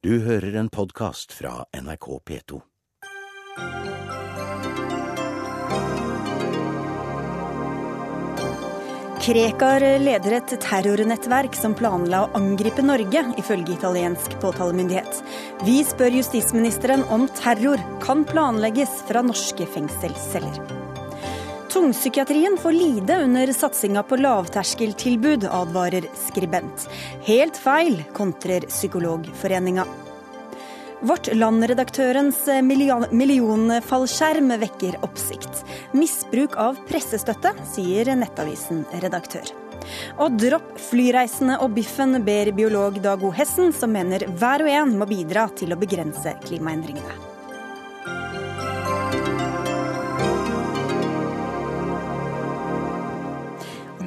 Du hører en podkast fra NRK P2. Krekar leder et terrornettverk som planla å angripe Norge, ifølge italiensk påtalemyndighet. Vi spør justisministeren om terror kan planlegges fra norske fengselsceller. Tungpsykiatrien får lide under satsinga på lavterskeltilbud, advarer skribent. Helt feil, kontrer Psykologforeninga. Vårt Land-redaktørens millionfallskjerm vekker oppsikt. Misbruk av pressestøtte, sier Nettavisen-redaktør. Og dropp flyreisene og biffen, ber biolog Dag O. Hessen, som mener hver og en må bidra til å begrense klimaendringene.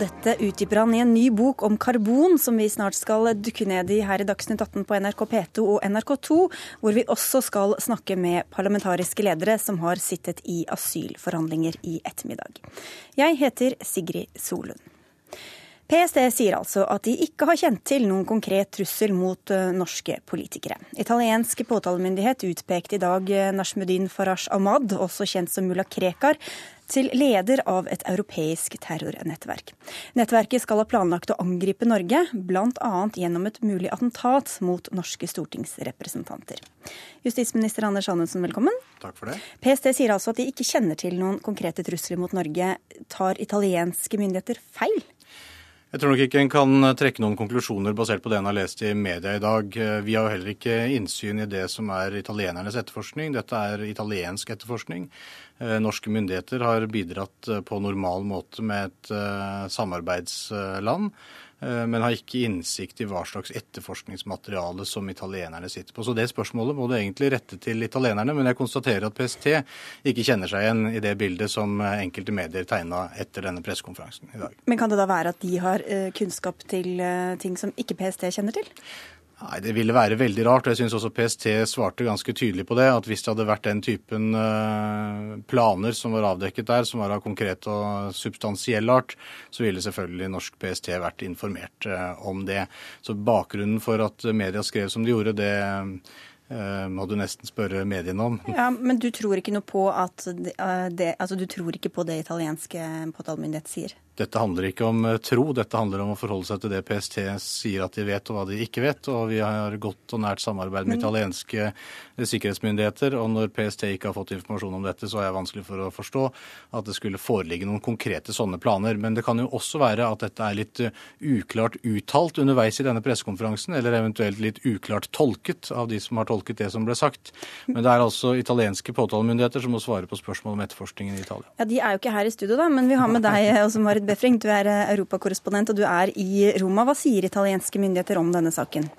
Dette utdyper han i en ny bok om karbon, som vi snart skal dukke ned i her i Dagsnytt 18 på NRK P2 og NRK2, hvor vi også skal snakke med parlamentariske ledere som har sittet i asylforhandlinger i ettermiddag. Jeg heter Sigrid Solund. PST sier altså at de ikke har kjent til noen konkret trussel mot eh, norske politikere. Italiensk påtalemyndighet utpekte i dag Nashmudin Nashmuddin Farash Ahmad, også kjent som mulla Krekar, til leder av et europeisk terrornettverk. Nettverket skal ha planlagt å angripe Norge, bl.a. gjennom et mulig attentat mot norske stortingsrepresentanter. Justisminister Anders Anundsen, velkommen. Takk for det. PST sier altså at de ikke kjenner til noen konkrete trusler mot Norge. Tar italienske myndigheter feil? Jeg tror nok ikke en kan trekke noen konklusjoner basert på det en har lest i media i dag. Vi har jo heller ikke innsyn i det som er italienernes etterforskning. Dette er italiensk etterforskning. Eh, norske myndigheter har bidratt eh, på normal måte med et eh, samarbeidsland. Men har ikke innsikt i hva slags etterforskningsmateriale som italienerne sitter på. Så det spørsmålet må du egentlig rette til italienerne. Men jeg konstaterer at PST ikke kjenner seg igjen i det bildet som enkelte medier tegna etter denne pressekonferansen i dag. Men kan det da være at de har kunnskap til ting som ikke PST kjenner til? Nei, Det ville være veldig rart. og Jeg syns også PST svarte ganske tydelig på det. At hvis det hadde vært den typen uh, planer som var avdekket der, som var av konkret og substansiell art, så ville selvfølgelig norsk PST vært informert uh, om det. Så bakgrunnen for at media skrev som de gjorde, det uh, må du nesten spørre mediene om. Ja, Men du tror ikke noe på at det, altså du tror ikke på det italienske påtalemyndighet sier? Dette handler ikke om eh, tro, dette handler om å forholde seg til det PST sier at de vet, og hva de ikke vet. Og vi har godt og nært samarbeid med italienske eh, sikkerhetsmyndigheter. Og når PST ikke har fått informasjon om dette, så er jeg vanskelig for å forstå at det skulle foreligge noen konkrete sånne planer. Men det kan jo også være at dette er litt eh, uklart uttalt underveis i denne pressekonferansen, eller eventuelt litt uklart tolket av de som har tolket det som ble sagt. Men det er altså italienske påtalemyndigheter som må svare på spørsmål om etterforskningen i Italia. Ja, De er jo ikke her i studio, da, men vi har med deg også, Marit Marit Befring, du er eh, europakorrespondent og du er i Roma. Hva sier italienske myndigheter om denne saken?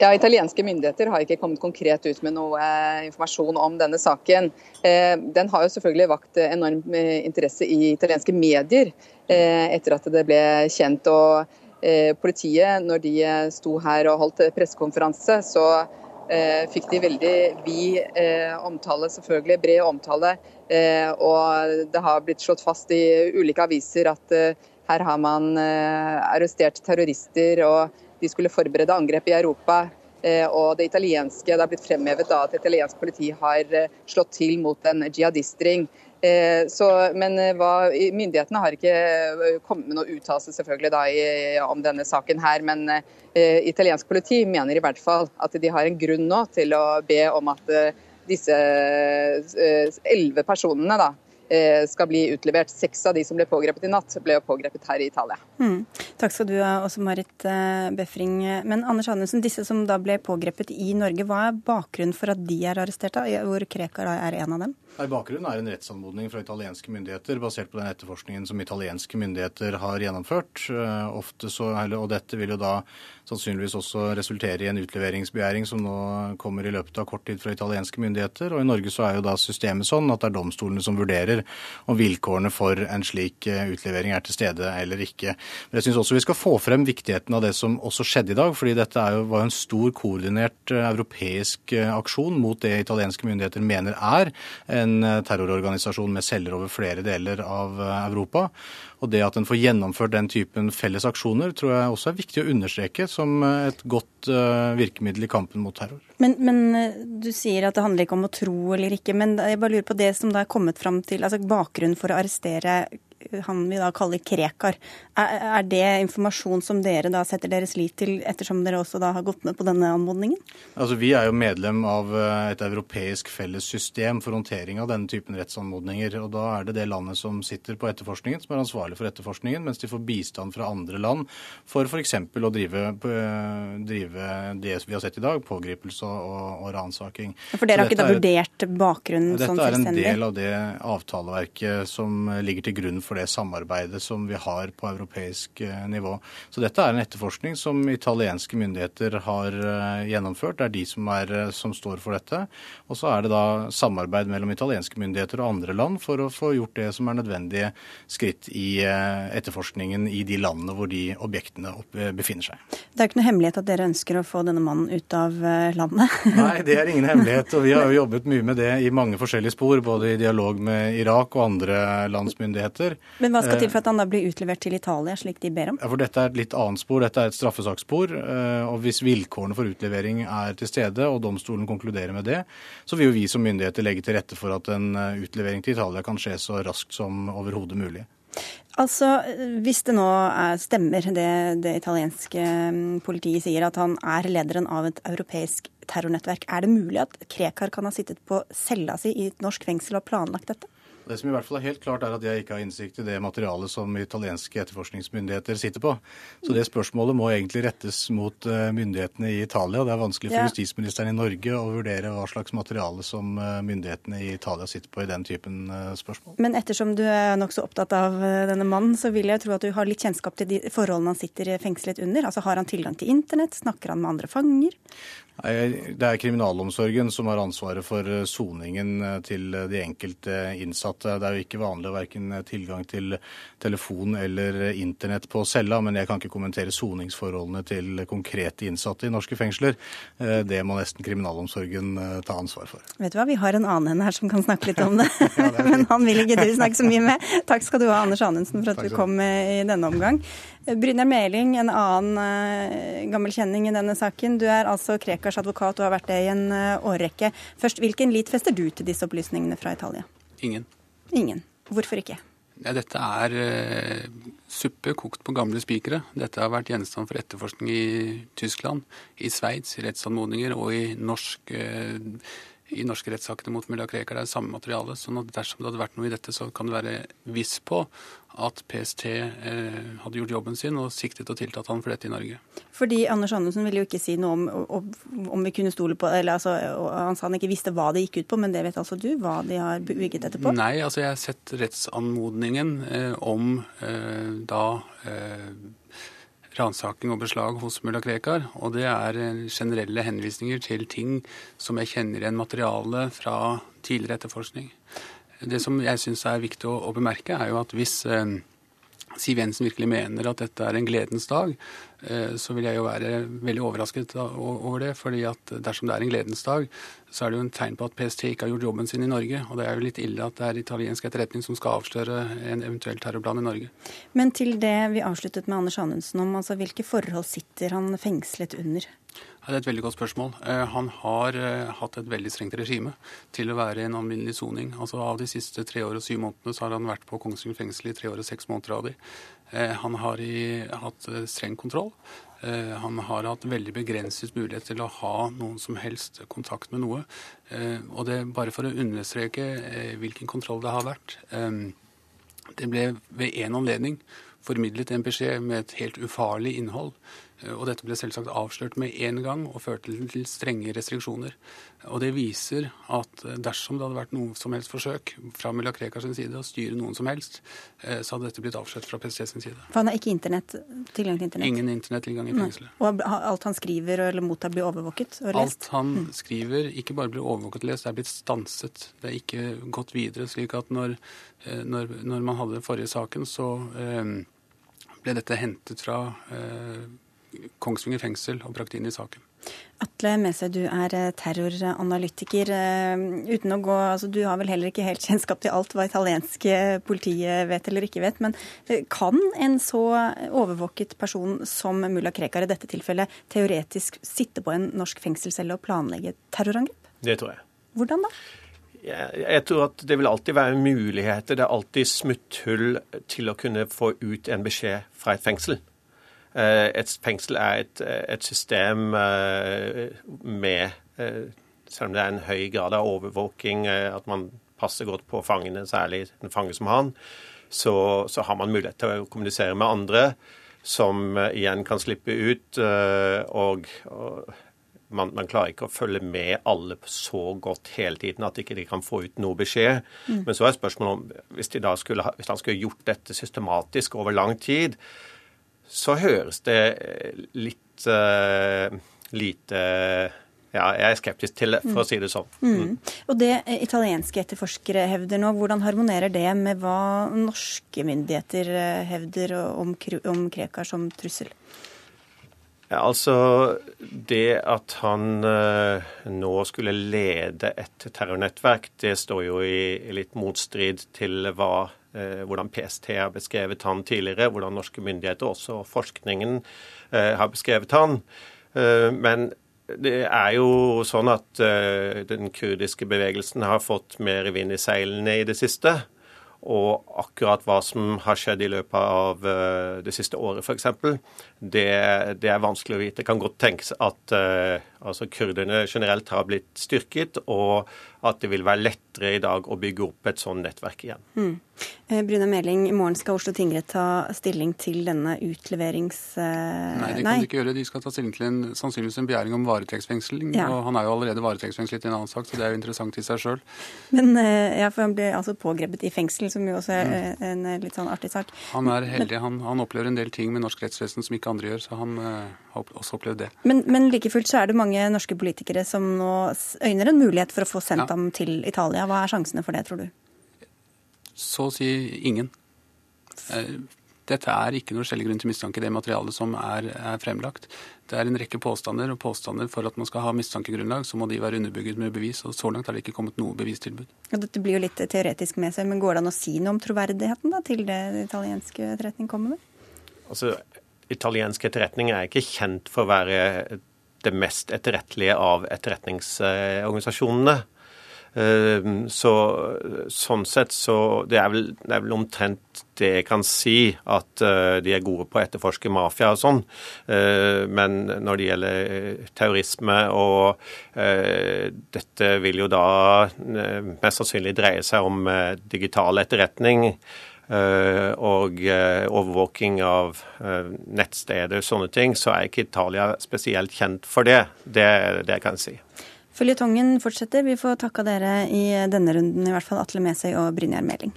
Ja, Italienske myndigheter har ikke kommet konkret ut med noe eh, informasjon om denne saken. Eh, den har jo selvfølgelig vakt enorm interesse i italienske medier etter at det ble kjent. og Politiet, når de sto her og holdt pressekonferanse, så fikk de veldig vid omtale, selvfølgelig bred omtale og det har blitt slått fast i ulike aviser at eh, her har man eh, arrestert terrorister, og de skulle forberede angrep i Europa. Og det italienske, det har blitt fremhevet da at italiensk politi har slått til mot en jihadistring. Så, men hva, myndighetene har ikke kommet med noe uttalelse selvfølgelig om denne saken her. Men eh, italiensk politi mener i hvert fall at de har en grunn nå til å be om at disse eh, elleve personene da, eh, skal bli utlevert. Seks av de som ble pågrepet i natt, ble pågrepet her i Italia. Mm. Takk skal du ha, også Marit eh, Befring. Men Anders Anundsen, disse som da ble pågrepet i Norge, hva er bakgrunnen for at de er arrestert, da? hvor Krekar er en av dem? Nei, Bakgrunnen er en rettsanmodning fra italienske myndigheter basert på den etterforskningen som italienske myndigheter har gjennomført. Ofte så, og dette vil jo da sannsynligvis også resultere i en utleveringsbegjæring som nå kommer i løpet av kort tid fra italienske myndigheter. Og I Norge så er jo da systemet sånn at det er domstolene som vurderer om vilkårene for en slik utlevering er til stede eller ikke. Men jeg syns også vi skal få frem viktigheten av det som også skjedde i dag. fordi dette jo, var jo en stor koordinert europeisk aksjon mot det italienske myndigheter mener er en terrororganisasjon med celler over flere deler av Europa. Og det at en får gjennomført den typen felles aksjoner, tror jeg også er viktig å understreke som et godt virkemiddel i kampen mot terror. Men, men, eh, du sier at det handler ikke om å tro eller ikke. Men jeg bare lurer på det som da er kommet fram til, altså bakgrunnen for å arrestere han vi da kaller Krekar. Er, er, det informasjon som dere da setter deres lit til, ettersom dere også da har gått med på denne anmodningen? Altså, Vi er jo medlem av eh, et europeisk felles system for håndtering av denne typen rettsanmodninger. og Da er det det landet som sitter på etterforskningen, som er ansvarlig for etterforskningen, mens de får bistand fra andre land for f.eks. å drive, eh, drive, det vi har sett i dag, pågripelse og, og ransaking. For dere har ikke da vurdert bakgrunnen sånn selvstendig? Dette er en del av det avtaleverket som ligger til grunn for det samarbeidet som vi har på europeisk eh, nivå. Så dette er en etterforskning som italienske myndigheter har eh, gjennomført. Det er de som, er, eh, som står for dette. Og så er det da samarbeid mellom italienske myndigheter og andre land for å få gjort det som er nødvendige skritt i etterforskningen i de landene hvor de objektene befinner seg. Det er ikke noe hemmelighet at dere ønsker å få denne mannen ut av landet? Nei, det er ingen hemmelighet. Og vi har jo jobbet mye med det i mange forskjellige spor, både i dialog med Irak og andre lands myndigheter. Men hva skal til for at han da blir utlevert til Italia, slik de ber om? Ja, for Dette er et litt annet spor. Dette er et straffesaksspor. Eh, og Hvis vilkårene for utlevering er til stede, og domstolen konkluderer med det, så vil jo vi som myndigheter legge til rette for at en eh, utlevering til Italia kan skje så raskt som overhodet mulig. Altså, Hvis det nå er, stemmer det det italienske mm, politiet sier, at han er lederen av et europeisk terrornettverk, er det mulig at Krekar kan ha sittet på cella si i et norsk fengsel og planlagt dette? Det som i hvert fall er helt klart, er at jeg ikke har innsikt i det materialet som italienske etterforskningsmyndigheter sitter på. Så det spørsmålet må egentlig rettes mot eh, myndighetene i Italia. Det er vanskelig for ja. justisministeren i Norge å vurdere hva slags materiale som eh, myndighetene i Italia sitter på i den typen eh, spørsmål. Men ettersom du er nokså opptatt av denne mannen, så vil jeg tro at du har litt kjennskap til de forholdene han sitter fengslet under. Altså Har han tilgang til internett? Snakker han med andre fanger? Det er kriminalomsorgen som har ansvaret for eh, soningen eh, til de enkelte innsatte. Det er jo ikke vanlig å verken tilgang til telefon eller internett på cella, men jeg kan ikke kommentere soningsforholdene til konkrete innsatte i norske fengsler. Eh, det må nesten kriminalomsorgen ta ansvar for. Vet du hva, vi har en annen her som kan snakke litt om det, ja, det men han vil ikke du snakke så mye med. Takk skal du ha, Anders Anundsen, for at du kom i denne omgang. Brynjar Meling, en annen uh, gammel kjenning i denne saken. Du er altså Krekars advokat og har vært det i en uh, årrekke. Først, Hvilken lit fester du til disse opplysningene fra Italia? Ingen. Ingen. Hvorfor ikke? Ja, dette er uh, suppe kokt på gamle spikere. Dette har vært gjenstand for etterforskning i Tyskland, i Sveits, i rettsanmodninger og i norsk i norske rettssakene mot mulla Krekar er det samme materiale. sånn at dersom det hadde vært noe i dette, så kan du være viss på at PST eh, hadde gjort jobben sin og siktet og tiltatt han for dette i Norge. Fordi Anders Anundsen ville jo ikke si noe om, om, vi kunne stole på eller altså, Han sa han ikke visste hva det gikk ut på, men det vet altså du? Hva de har bygget på. Nei, altså jeg har sett rettsanmodningen eh, om eh, da eh, ransaking og beslag hos mulla Krekar. Og det er eh, generelle henvisninger til ting som jeg kjenner igjen materiale fra tidligere etterforskning. Det som jeg syns er viktig å, å, bemerke, er jo at hvis eh, Siv Jensen virkelig mener at dette er en gledens dag, eh, så vil jeg jo være veldig overrasket over det. fordi at dersom det er en gledens dag, så er det jo en tegn på at PST ikke har gjort jobben sin i Norge. Og det er jo litt ille at det er italiensk etterretning som skal avsløre en eventuell terrorplan i Norge. Men til det vi avsluttet med Anders Anundsen om, altså hvilke forhold sitter han fengslet under? Det er et veldig godt spørsmål. Eh, han har eh, hatt et veldig strengt regime til å være i en alminnelig soning. Altså Av de siste tre år og syv månedene så har han vært på Kongsvinger fengsel i tre år og seks måneder av de. Eh, han har i, hatt streng kontroll. Han har hatt veldig begrenset mulighet til å ha noen som helst kontakt med noe. Og det bare for å understreke hvilken kontroll det har vært. Det ble ved én anledning formidlet en beskjed med et helt ufarlig innhold Og dette ble selvsagt avslørt med en gang og førte til strenge restriksjoner. Og det viser at dersom det hadde vært noe som helst forsøk fra mulla Krekars side å styre noen som helst, så hadde dette blitt avslørt fra PST sin side. For han har ikke internett, tilgang til internett? Ingen internettilgang i fengselet. Og alt han skriver eller mottar blir overvåket og lest? Alt han mm. skriver ikke bare blir overvåket og lest, det er blitt stanset. Det er ikke gått videre. slik at når, når, når man hadde den forrige saken, så eh, ble dette hentet fra eh, Kongsvinger fengsel og brakt inn i saken. Atle Mese, du er eh, terroranalytiker. Eh, uten å gå, altså Du har vel heller ikke helt kjennskap til alt hva italienske politiet vet eller ikke vet. Men kan en så overvåket person som mulla Krekar i dette tilfellet teoretisk sitte på en norsk fengselscelle og planlegge terrorangrep? Det tror jeg. Hvordan da? Jeg tror at det vil alltid være muligheter. Det er alltid smutthull til å kunne få ut en beskjed fra et fengsel. Eh, et fengsel er et, et system eh, med eh, Selv om det er en høy grad av overvåking, at man passer godt på fangene, særlig en fange som han, så, så har man mulighet til å kommunisere med andre som igjen kan slippe ut. og, og man, man, klarer ikke å følge med alle så godt hele tiden at ikke de kan få ut noe beskjed. Mm. Men så er spørsmålet om hvis, skulle, hvis han skulle gjort dette systematisk over lang tid, så høres det litt uh, lite ja, jeg er skeptisk til det, for å si det sånn. Mm. Mm. Og det italienske etterforskere hevder nå, hvordan harmonerer det med hva norske myndigheter eh, hevder om, om Krekar som trussel? Altså, Det at han uh, nå skulle lede et terrornettverk, det står jo i, litt motstrid til hva, uh, hvordan PST har beskrevet han tidligere, hvordan norske myndigheter, også forskningen, uh, har beskrevet han. men det er jo sånn at den kurdiske bevegelsen har fått mer vind i seilene i det siste. Og akkurat hva som har skjedd i løpet av uh, det siste året, f.eks., det, det er vanskelig å vite. Det kan godt tenkes at uh, altså kurderne generelt har blitt styrket, og at det vil være lettere i dag å bygge opp et sånt nettverk igjen. Mm. Eh, Bruna Meling, i morgen skal Oslo tingrett ta stilling til denne utleverings... Eh, nei, det kan de ikke gjøre. De skal ta stilling til en, sannsynligvis en begjæring om varetektsfengsling. Ja. Og han er jo allerede varetektsfengslet i en annen sak, så det er jo interessant i seg sjøl. Men eh, ja, for han ble altså pågrepet i fengsel, som jo også er mm. en litt sånn artig sak. Han er heldig. Han, han, opplever en del ting med norsk rettsvesen som ikke andre gjør, så han har også opplevd det. Men, men like fullt så er det mange norske politikere som nå øyner en mulighet for å få sendt ja. ham til Italia. Hva er sjansene for det, tror du? Så å si ingen. Eh, dette er ikke noe skjellig grunn til mistanke, det materialet som er, er, fremlagt. Det er en rekke påstander, og påstander for at man skal ha mistankegrunnlag, så må de være underbygget med bevis. og Så langt har det ikke kommet noe bevistilbud. Ja, dette blir jo litt teoretisk med seg, men går det an å si noe om troverdigheten da, til det italienske etterretning kommer med? Altså, Italiensk etterretning er ikke kjent for å være det mest etterrettelige av etterretningsorganisasjonene. Ehm, så sånn sett så det er, vel, det er vel omtrent det jeg kan si, at eh, de er gode på å etterforske mafia og sånn. Ehm, men når det gjelder eh, terrorisme og eh, Dette vil jo da mest sannsynlig dreie seg om digital etterretning. Og overvåking av nettsteder og sånne ting, så er ikke Italia spesielt kjent for det. Det, det kan jeg si. Føljetongen fortsetter. Vi får takke dere i denne runden, i hvert fall Atle Mesøy og Brynjar Meling.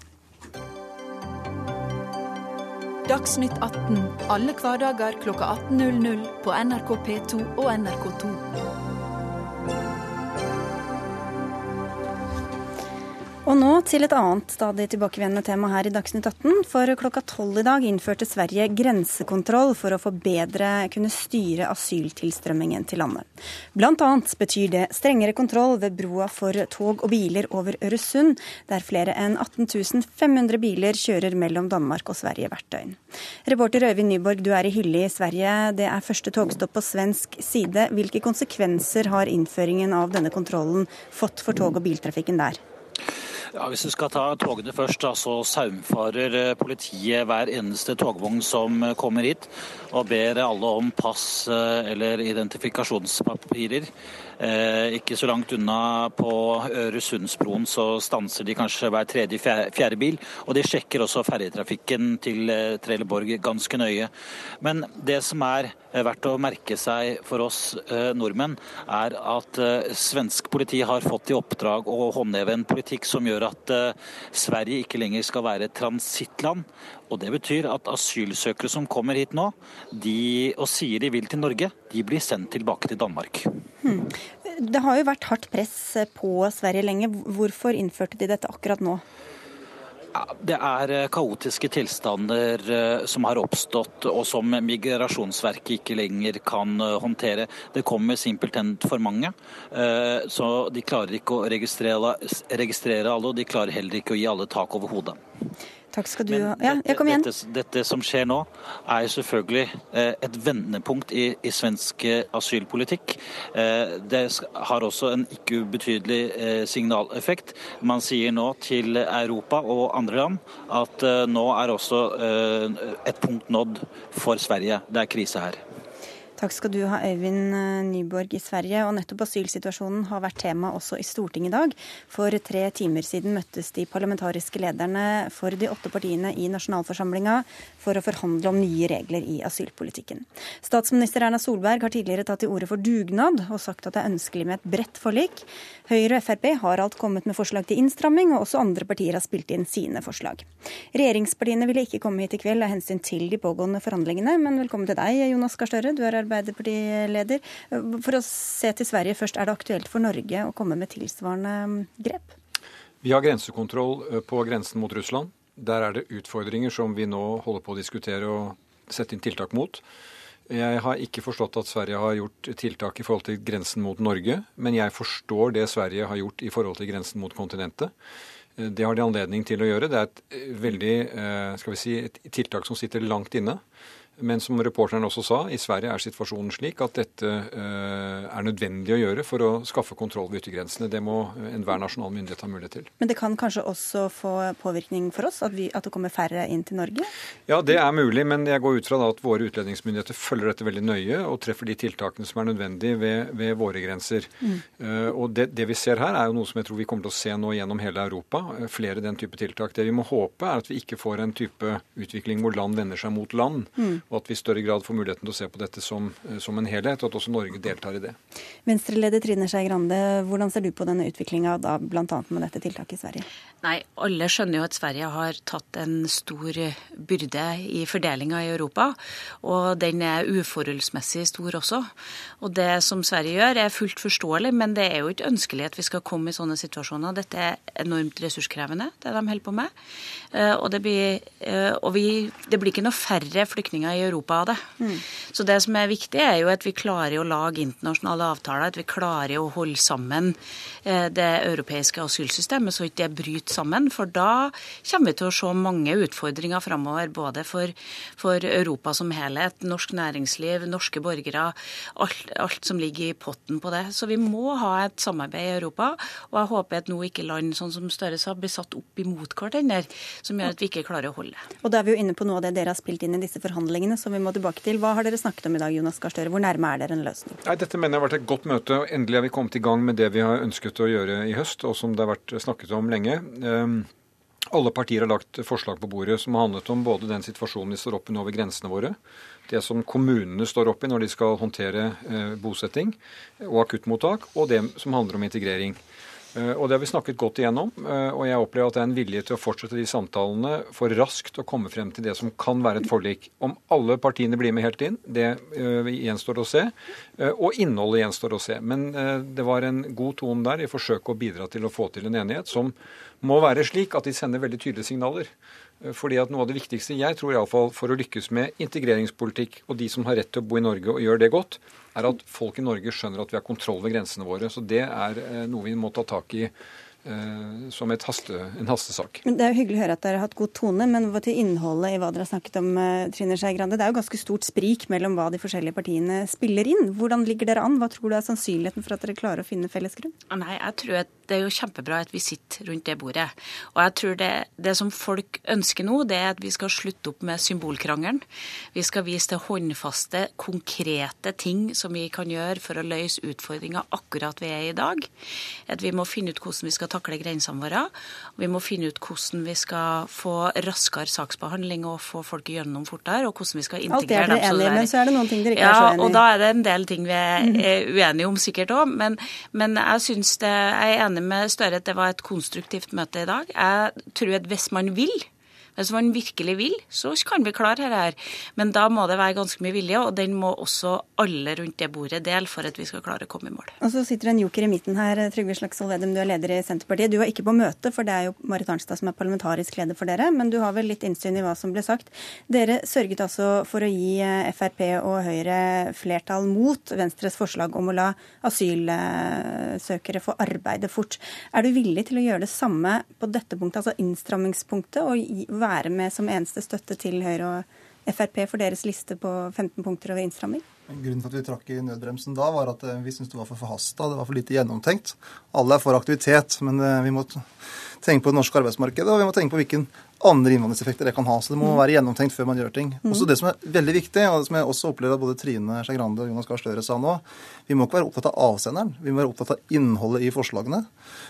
Dagsnytt 18 alle hverdager klokka 18.00 på NRK P2 og NRK2. Og nå til et annet stadig tilbakevendende tema her i Dagsnytt 18. For klokka tolv i dag innførte Sverige grensekontroll for å få bedre kunne styre asyltilstrømmingen til landet. Blant annet betyr det strengere kontroll ved broa for tog og biler over Øresund, der flere enn 18 500 biler kjører mellom Danmark og Sverige hvert døgn. Reporter Øyvind Nyborg, du er i Hylle i Sverige. Det er første togstopp på svensk side. Hvilke konsekvenser har innføringen av denne kontrollen fått for tog- og biltrafikken der? Ja, Hvis du skal ta togene først, da, så saumfarer eh, politiet hver eneste togvogn som eh, kommer hit, og ber alle om pass eh, eller identifikasjonspapirer. Eh, ikke så langt unna på Øresundsbroen så stanser de kanskje hver tredje, fjerde bil. Og de sjekker også ferjetrafikken til eh, Trelleborg ganske nøye. Men det som er eh, verdt å merke seg for oss nordmenn, er at svensk politi har fått i oppdrag å håndheve en politikk som gjør at Sverige ikke lenger skal være et transittland. Og Det betyr at asylsøkere som kommer hit nå, de, og sier de vil til Norge, de blir sendt tilbake til Danmark. Hmm. Det har jo vært hardt press på Sverige lenge. Hvorfor innførte de dette akkurat nå? Det er eh, kaotiske tilstander eh, som har oppstått, og som Migrasjonsverket ikke lenger kan eh, håndtere. Det kommer simpelthen for mange. Så de klarer ikke å registrere, registrere alle, og de klarer heller ikke å gi alle tak over hodet. Takk skal du ha. Ja, jeg kom igjen. Dette, dette, som skjer nå, er selvfølgelig eh, et vendepunkt i, i svensk eh, asylpolitikk. Eh, det har også en ikke ubetydelig signaleffekt. Man sier nå til Europa og andre land at nå er også et punkt nådd for Sverige. Det er krise her. Takk skal du ha, Øyvind eh, Nyborg i Sverige. Og nettopp asylsituasjonen har vært tema også i Stortinget i dag. For tre timer siden møttes de parlamentariske lederne for de åtte partiene i nasjonalforsamlinga for å forhandle om nye regler i asylpolitikken. Statsminister Erna Solberg har tidligere tatt til orde for dugnad og sagt at det er ønskelig med et bredt forlik. Høyre og Frp har alt kommet med forslag til innstramming, og også andre partier har spilt inn sine forslag. Regjeringspartiene ville ikke komme hit i kveld av hensyn til de pågående forhandlingene, men velkommen til deg, Jonas Gahr Støre. Du er Arbeiderpartileder. For å se til Sverige først, er det aktuelt for Norge å komme med tilsvarende mm, grep? Vi har grensekontroll eh, på grensen mot Russland. Der er det utfordringer som vi nå holder på å diskutere og sette inn tiltak mot. Jeg har ikke forstått at Sverige har gjort tiltak i forhold til grensen mot Norge, men jeg forstår det Sverige har gjort i forhold til grensen mot kontinentet. Eh, det har de anledning til å gjøre. Det er et eh, veldig, skal vi si, et tiltak som sitter langt inne. Men som reporteren også sa, i Sverige er situasjonen slik at dette eh, er nødvendig å gjøre for å skaffe kontroll ved yttergrensene. Det må enhver nasjonal myndighet ha mulighet til. Men det kan kanskje også få påvirkning for oss, at, vi, at det kommer færre inn til Norge? Ja, det er mulig, men jeg går ut fra at våre utlendingsmyndigheter følger dette veldig nøye og treffer de tiltakene som er nødvendige ved, ved våre grenser. Mm. Uh, og det, det, vi ser her, er jo noe som jeg tror vi kommer til å se nå gjennom hele Europa. Flere den type tiltak. Det vi må håpe, er at vi ikke får en type utvikling hvor land vender seg mot land. Mm og at vi i større grad får muligheten til å se på dette som, eh, som en helhet, og at også Norge deltar i det. Venstreleder Trine Skei Grande, hvordan ser du på denne utviklinga bl.a. med dette tiltaket i Sverige? Nei, Alle skjønner jo at Sverige har tatt en stor byrde i fordelinga i Europa, og den er uforholdsmessig stor også. Og Det som Sverige gjør, er fullt forståelig, men det er jo ikke ønskelig at vi skal komme i sånne situasjoner. Dette er enormt ressurskrevende, det de holder på med. Eh, og det blir, eh, og vi, det blir ikke noe færre flyktninger i Europa av det. Mm. Så det som er viktig, er jo at vi klarer å lage internasjonale avtaler, at vi klarer å holde sammen eh, det europeiske asylsystemet, så ikke det bryter sammen. For da kommer vi til å se mange utfordringer framover, både for, for, Europa som helhet, norsk næringsliv, norske borgere, alt, alt, som ligger i potten på det. Så vi må ha et samarbeid i Europa, og jeg håper at nå ikke land sånn som Støre sa, blir satt opp imot hverandre, som gjør at vi ikke klarer å holde. det. Og da er vi jo inne på noe av det dere har spilt inn i disse forhandlingene som vi må tilbake til. Hva har dere snakket om i dag, Jonas Gahr Støre? Hvor nærme er dere en løsning? Nei, dette mener jeg har vært et godt møte. og Endelig har vi kommet i gang med det vi har ønsket å gjøre i høst, og som det har vært snakket om lenge. Um, alle partier har lagt forslag på bordet som har handlet om både den situasjonen vi står oppe i nå ved grensene våre, det som kommunene står oppe i når de skal håndtere eh, bosetting og akuttmottak, og det som handler om integrering. Eh, og Det har vi snakket godt igjennom, eh, og jeg opplever at det er en vilje til å fortsette de samtalene for raskt å komme frem til det som kan være et forlik. Om alle partiene blir med helt inn, det eh, gjenstår å se. Og innholdet gjenstår å se. Men det var en god tone der i forsøket å bidra til å få til en enighet som må være slik at de sender veldig tydelige signaler. Fordi at Noe av det viktigste jeg tror i alle fall, for å lykkes med integreringspolitikk og de som har rett til å bo i Norge og gjør det godt, er at folk i Norge skjønner at vi har kontroll ved grensene våre. Så Det er eh, noe vi må ta tak i eh, som et haste, en hastesak. Men Det er jo hyggelig å høre at dere har hatt god tone, men hva til innholdet i hva dere har snakket om, eh, Trine Skei Grande? Det er jo ganske stort sprik mellom hva de forskjellige partiene spiller inn. Hvordan ligger dere an? Hva tror du er sannsynligheten for at dere klarer å finne felles grunn? Nei, jeg tror at det er jo kjempebra at vi sitter rundt det bordet. Og jeg tror det, det som folk ønsker nå, det er at vi skal slutte opp med symbolkrangelen. Vi skal vise til håndfaste, konkrete ting som vi kan gjøre for å løse utfordringer akkurat vi er i dag. At vi må finne ut hvordan vi skal takle grensene våre. Vi må finne ut hvordan vi skal få raskere saksbehandling og få folk gjennom fortere, og hvordan vi skal integrere dem. Alt det er dere enige men så er det noen ting dere ikke ja, er så enige i. Og da er det en del ting vi er uenige om sikkert òg, men, men jeg synes det, jeg er enig enig med Støre at det var et konstruktivt møte i dag. Jeg tror at hvis man vil, hvis man virkelig vil, så kan vi klare dette her. Men da må det være ganske mye vilje, og den må også alle rundt det bordet dele for at vi skal klare å komme i mål. Og så sitter det en joker i midten her, Trygve Slagsvold Vedum, du er leder i Senterpartiet. Du var ikke på møte, for det er jo Marit Arnstad som er parlamentarisk leder for dere, men du har vel litt innsyn i hva som ble sagt. Dere sørget altså for å gi eh, Frp og Høyre flertall mot Venstres forslag om å la asylsøkere få arbeide fort. Er du villig til å gjøre det samme på dette punktet, altså innstrammingspunktet, og være med som eneste støtte til Høyre og Frp for deres liste på 15 punkter over innstramming? Grunnen til at vi trakk i nødbremsen da, var at eh, vi syntes det var for forhasta. Det var for lite gjennomtenkt. Alle er for aktivitet, men eh, vi må tenke på det norske arbeidsmarkedet, og vi må tenke på hvilken andre innvandringseffekter det kan ha. Så det må mm. være gjennomtenkt før man gjør ting. Mm. Også Det som er veldig viktig, og som jeg også opplever at både Trine Skei Grande og Jonas Gahr Støre sa nå, vi må ikke være opptatt av avsenderen, vi må være opptatt av innholdet i forslagene.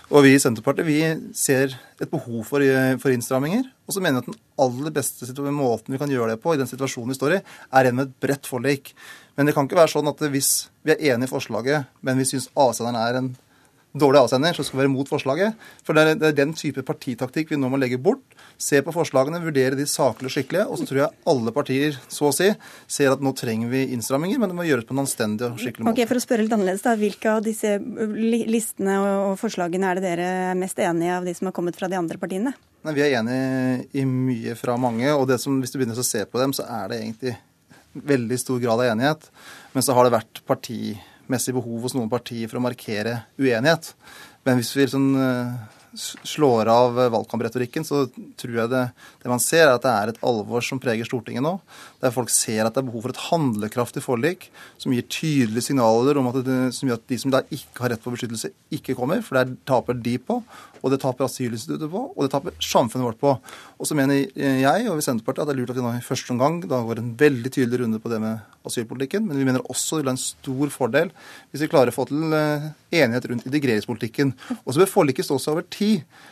Og vi i Senterpartiet vi ser et behov for, for innstramminger. Og så mener jeg at den aller beste måten vi kan gjøre det på i den situasjonen vi står i, er gjennom et bredt forlik. Men det kan ikke være sånn at hvis vi er enig i forslaget, men vi syns avsenderen er en dårlig avsender, så skal vi være mot forslaget. For det er, det er den type partitaktikk vi nå må legge bort. Se på forslagene, vurdere de saklig og skikkelig. Og så tror jeg alle partier så å si, ser at nå trenger vi innstramminger, men det må gjøres på en anstendig og skikkelig måte. Ok, For å spørre litt annerledes, da. Hvilke av disse listene og forslagene er det dere er mest enige av de som har kommet fra de andre partiene? Nei, Vi er enige i mye fra mange. og det som, hvis du begynner å se på dem, så er det egentlig veldig stor grad av enighet. Men så har det vært partimessig behov hos noen partier for å markere uenighet. Men hvis vi sånn, slår av valgkampretorikken, så tror jeg det, det, man ser, er at det er et alvor som preger Stortinget nå. Der folk ser at det er behov for et handlekraftig forlik som gir tydelige signaler om at, det, som gjør at de som da ikke har rett på beskyttelse, ikke kommer. For det taper de på, og det taper asylinstituttet på, og det taper samfunnet vårt på. Og så mener jeg og vi i Senterpartiet at det er lurt at vi nå i første omgang da går en veldig tydelig runde på det med asylpolitikken, men vi mener også det vil være en stor fordel hvis vi klarer å få til eh, enighet rundt integreringspolitikken. Og så bør forliket stå seg over tid,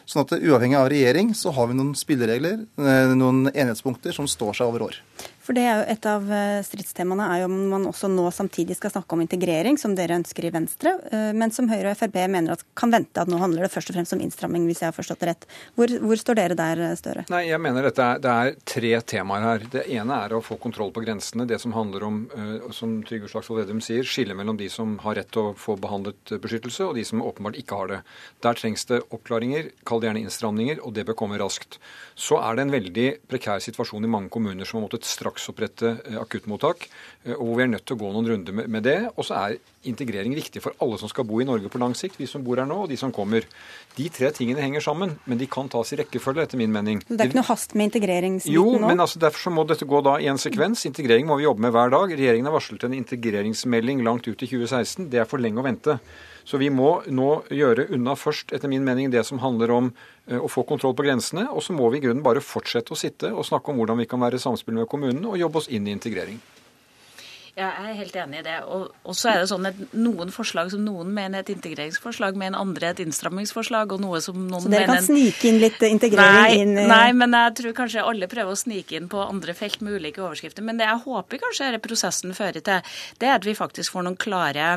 sånn at uavhengig av regjering så har vi noen spilleregler, eh, noen enighetspunkter som står seg over år. For det er jo Et av eh, stridstemaene er jo om man også nå samtidig skal snakke om integrering, som dere ønsker i Venstre, eh, men som Høyre og Frp mener at kan vente at nå handler det først og fremst om innstramming, hvis jeg har forstått det rett. Hvor, hvor står dere der, eh, Støre? Nei, jeg mener dette er, Det er tre temaer her. Det ene er å få kontroll på grensene. Det som handler om, som Trygve Slagsvold Vedum sier, skille mellom de som har rett til å få behandlet beskyttelse, og de som åpenbart ikke har det. Der trengs det oppklaringer, kall det gjerne innstramninger, og det bør komme raskt. Så er det en veldig prekær situasjon i mange kommuner som har måttet straks straksopprette eh, akuttmottak, eh, og hvor vi er nødt til å gå noen runder med det. Og så er integrering viktig for alle som skal bo i Norge på lang sikt, vi som bor her nå, og de som kommer. De tre tingene henger sammen, men de kan tas i rekkefølge, etter min mening. Det er ikke noe hast med integreringsbiten nå? Jo, men altså, derfor må dette gå da i en sekvens. Integrering må vi jobbe med hver dag. Regjeringen har varslet en integreringsmelding langt ut i 2016. Det er for lenge å vente. Så vi må nå gjøre unna først, etter min mening, det som handler om eh, å få kontroll på grensene. Og så må vi i grunnen bare fortsette å sitte og snakke om hvordan vi kan være i samspill med kommunene og jobbe oss inn i integrering. Ja, jeg er helt enig i det. Og, og, så er det sånn at noen forslag som noen mener er et integreringsforslag, mener andre et innstrammingsforslag, og noe som noen mener Så dere kan snike inn litt integrering nei, inn i Nei, men jeg tror kanskje alle prøver å snike inn på andre felt med ulike overskrifter. Men det jeg håper kanskje denne prosessen fører til, det er at vi faktisk får noen klare,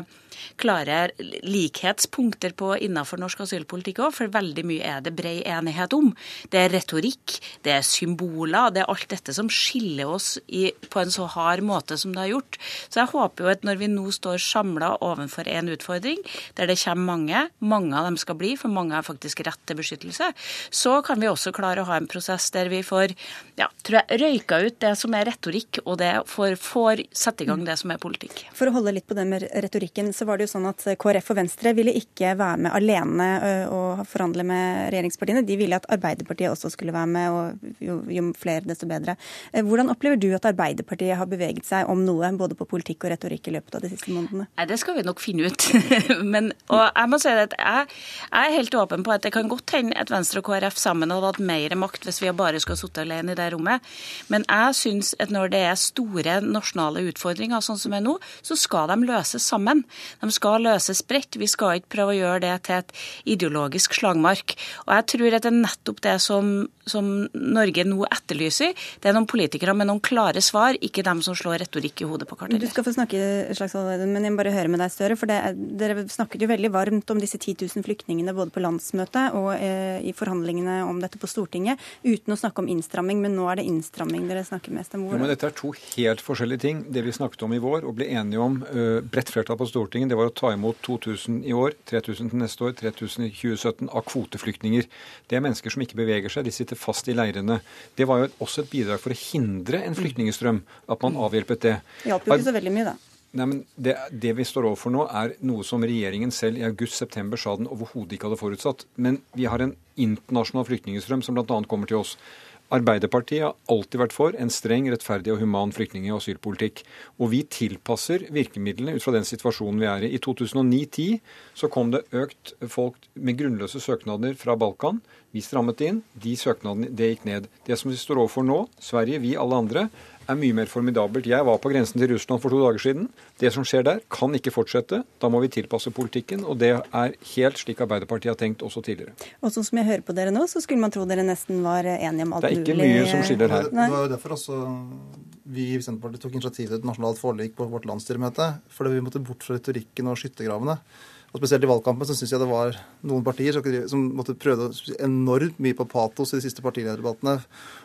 klare likhetspunkter på innenfor norsk asylpolitikk òg, for veldig mye er det bred enighet om. Det er retorikk, det er symboler, det er alt dette som skiller oss i, på en så hard måte som det har gjort. Så jeg håper jo at når vi nå står samla overfor en utfordring, der det kommer mange, mange av dem skal bli, for mange har faktisk rett til beskyttelse, så kan vi også klare å ha en prosess der vi får ja, tror jeg, røyka ut det som er retorikk, og det får, får sette i gang det som er politikk. For å holde litt på det med retorikken, så var det jo sånn at KrF og Venstre ville ikke være med alene og forhandle med regjeringspartiene. De ville at Arbeiderpartiet også skulle være med, og jo, jo flere, desto bedre. Hvordan opplever du at Arbeiderpartiet har beveget seg om noe, både på politikk og retorikk, i løpet av de siste månedene? Nei, Det skal vi nok finne ut. Men, og jeg må si at jeg, jeg, er helt åpen på at det kan godt hende at Venstre og KrF sammen hadde hatt mer makt hvis vi bare skulle sittet alene i det rommet. Men jeg syns at når det er store nasjonale utfordringer, sånn som er nå, så skal de løses sammen. De skal løses bredt. Vi skal ikke prøve å gjøre det til et ideologisk slagmark. Og jeg tror at det er nettopp det som, som Norge nå etterlyser. Det er noen politikere med noen klare svar, ikke dem som slår retorikk i hodet på kartellet. Du skal få snakke, Slagsvold, men jeg må bare høre med deg, Støre. for det, Dere snakket jo veldig varmt om disse 10 000 flyktningene både på landsmøtet og eh, i forhandlingene om dette på Stortinget, uten å snakke om innstramming. Men nå er det innstramming dere snakker mest om. Jo, men dette er to helt forskjellige ting. Det vi snakket om i vår og ble enige om uh, bredt flertall på Stortinget, det var å ta imot 2000 i år, 3000 til neste år, 3000 i 2017 av kvoteflyktninger. Det er mennesker som ikke beveger seg, de sitter fast i leirene. Det var jo også et bidrag for å hindre en flyktningstrøm, at man avhjelpet det. Det hjalp jo ikke så veldig mye, da. Nei, men det, det, vi står overfor nå, er noe som regjeringen selv i august-september sa den overhodet ikke hadde forutsatt. Men vi har en internasjonal flyktningstrøm som bl.a. kommer til oss. Arbeiderpartiet har alltid vært for en streng, rettferdig og human flyktning- og asylpolitikk. Og vi tilpasser virkemidlene ut fra den situasjonen vi er i. I 2009-10 så kom det økt folk med grunnløse søknader fra Balkan. Vi strammet inn. De søknadene det gikk ned. Det som vi står overfor nå, Sverige, vi, alle andre, er mye mer formidabelt. Jeg var på grensen til Russland for to dager siden. Det som skjer der, kan ikke fortsette. Da må vi tilpasse politikken, og det er helt slik Arbeiderpartiet har tenkt også tidligere. Og sånn som jeg hører på dere nå, så skulle man tro dere nesten var enige om alt mulig. Det er ikke mulig. mye som skiller her. Det var jo derfor også vi i Senterpartiet tok initiativ til et nasjonalt forlik på vårt landsstyremøte. Fordi vi måtte bort fra retorikken og skyttergravene. Og Spesielt i valgkampen så syns jeg det var noen partier som måtte prøve enormt mye på patos i de siste partilederdebattene.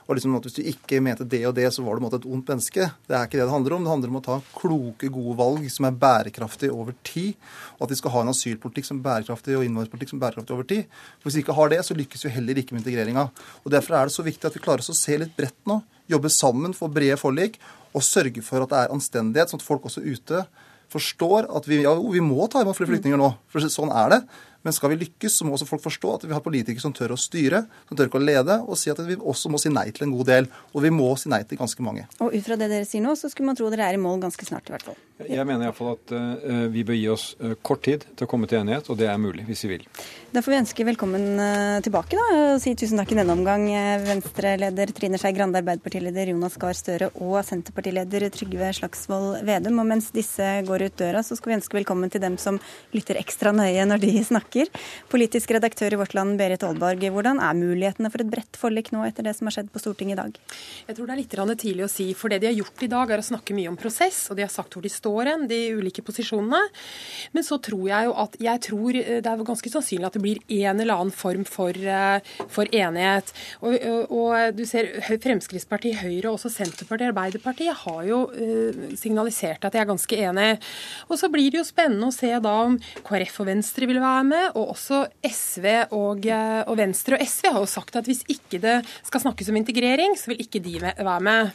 Og liksom at Hvis du ikke mente det og det, så var du et ondt menneske. Det er ikke det det handler om. Det handler om å ta kloke, gode valg som er bærekraftige over tid. Og at vi skal ha en asylpolitikk som er bærekraftig og innvandringspolitikk som er bærekraftig over tid. For Hvis vi ikke har det, så lykkes vi heller ikke med integreringa. Derfor er det så viktig at vi klarer oss å se litt bredt nå. Jobbe sammen, få brede forlik og sørge for at det er anstendighet, sånn at folk også ute forstår at vi, ja, vi må ta imot flere flyktninger nå. For sånn er det. Men skal vi lykkes, så må også folk forstå at vi har politikere som tør å styre, som tør ikke å lede, og si at vi også må si nei til en god del. Og vi må si nei til ganske mange. Og ut fra det dere sier nå, så skulle man tro dere er i mål ganske snart, i hvert fall. Jeg mener iallfall at uh, vi bør gi oss uh, kort tid til å komme til enighet, og det er mulig, hvis vi vil. Da får vi ønske velkommen uh, tilbake, da, og si tusen takk i denne omgang, Venstre-leder Trine Skei Grande, Arbeiderpartileder Jonas Gahr Støre og Senterpartileder Trygve Slagsvold Vedum. Og mens disse går ut døra, så skal vi ønske velkommen til dem som lytter ekstra nøye når de snakker snakker. Politisk redaktør i Vårt Land, Berit Aalborg. Hvordan er mulighetene for et bredt forlik nå etter det som har skjedd på Stortinget i dag? Jeg tror det er litt tidlig å si. For det de har gjort i dag, er å snakke mye om prosess. Og de har sagt hvor de står hen, de ulike posisjonene. Men så tror jeg jo at jeg tror eh, det er ganske sannsynlig at det blir en eller annen form for, eh, for enighet. Og, og, og, du ser Fremskrittspartiet, Høyre og også Senterpartiet Arbeiderpartiet har jo uh, signalisert at de er ganske enige. Og så blir det jo spennende å se da om KrF og Venstre vil være med og også SV og, eh, og, Venstre og SV har jo sagt at hvis ikke det skal snakkes om integrering, så vil ikke de være med.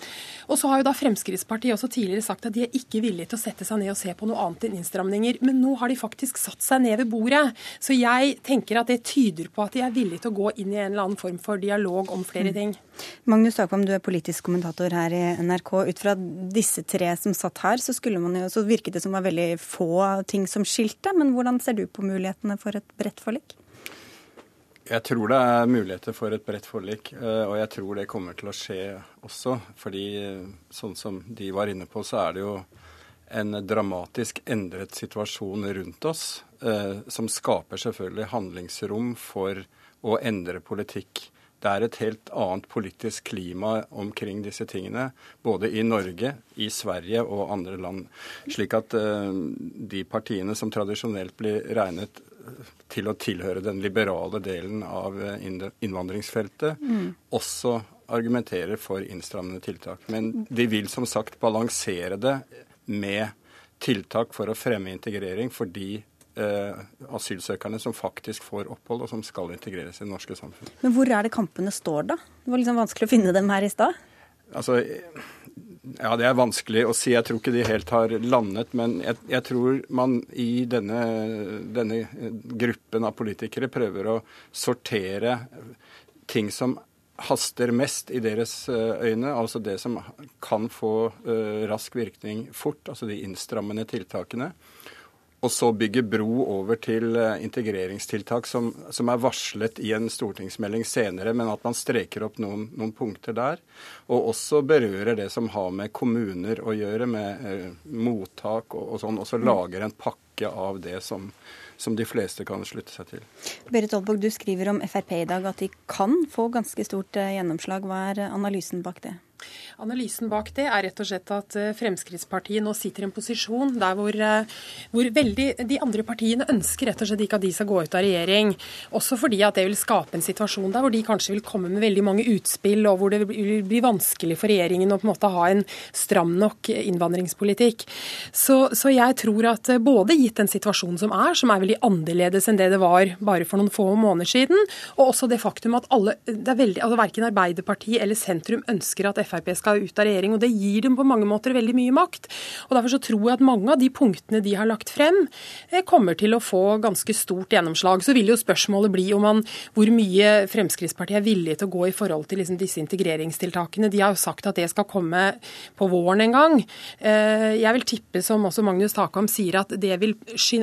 Og så har jo da Fremskrittspartiet også tidligere sagt at de er ikke villige til å sette seg ned og se på noe annet enn innstramninger. Men nå har de faktisk satt seg ned ved bordet. Så jeg tenker at det tyder på at de er villige til å gå inn i en eller annen form for dialog om flere mm. ting. Magnus Takvam, du er politisk kommentator her i NRK. Ut fra disse tre som satt her, så, jo, så virket det som var veldig få ting som skilte. Men hvordan ser du på mulighetene for et bredt forlik? Jeg tror det er muligheter for et bredt forlik, eh, og jeg tror det kommer til å skje også. Fordi eh, sånn som de var inne på, så er det jo en dramatisk endret situasjon rundt oss, eh, som skaper selvfølgelig handlingsrom for å endre politikk det er et helt annet politisk klima omkring disse tingene, både i Norge, i Sverige og andre land. Slik at uh, de partiene som tradisjonelt blir regnet til å tilhøre den liberale delen av eh, innvandringsfeltet, mm. også argumenterer for innstrammende tiltak. Men de vil som sagt balansere det med tiltak for å fremme integrering for de eh, asylsøkerne som faktisk får opphold, og som skal integreres i det norske samfunnet. Men hvor er det kampene står, da? Det var liksom vanskelig å finne dem her i stad. Altså, ja, Det er vanskelig å si. Jeg tror ikke de helt har landet. Men jeg, jeg tror man i denne, denne, gruppen av politikere prøver å sortere ting som haster mest i deres eh, øyne, altså det som kan få uh, rask virkning fort, altså de innstrammende tiltakene og så bygge bro over til eh, integreringstiltak som, som, er varslet i en stortingsmelding senere, men at man streker opp noen, noen, punkter der. Og også berører det som har med kommuner å gjøre, med eh, mottak og, og sånn. Og så lager en pakke av det som, som de fleste kan slutte seg til. Berit Olbog, du skriver om Frp i dag at de kan få ganske stort eh, gjennomslag. Hva er analysen bak det? Analysen bak det er rett og slett at eh, Fremskrittspartiet nå sitter i en posisjon der hvor, eh, hvor veldig, de andre partiene ønsker rett og slett ikke at de skal gå ut av regjering. Også fordi at det vil skape en situasjon der hvor de kanskje vil komme med veldig mange utspill, og hvor det vil bli vanskelig for regjeringen å på en måte ha en stram nok innvandringspolitikk. Så, så jeg tror at eh, både gitt den situasjonen som er, som er veldig annerledes enn det det var bare for noen få måneder siden, og også det faktum at alle, det er veldig, altså verken Arbeiderpartiet eller sentrum ønsker at Frp skal skal ut av regjering. og Det gir dem på mange måter veldig mye makt. og Derfor så tror jeg at mange av de punktene de har lagt frem, eh, kommer til å få ganske stort gjennomslag. Så vil jo spørsmålet bli om man, hvor mye Fremskrittspartiet er villig til å gå i forhold til liksom disse integreringstiltakene. De har jo sagt at det skal komme på våren en gang. Eh, jeg vil tippe, som også Magnus Takam sier, at vil,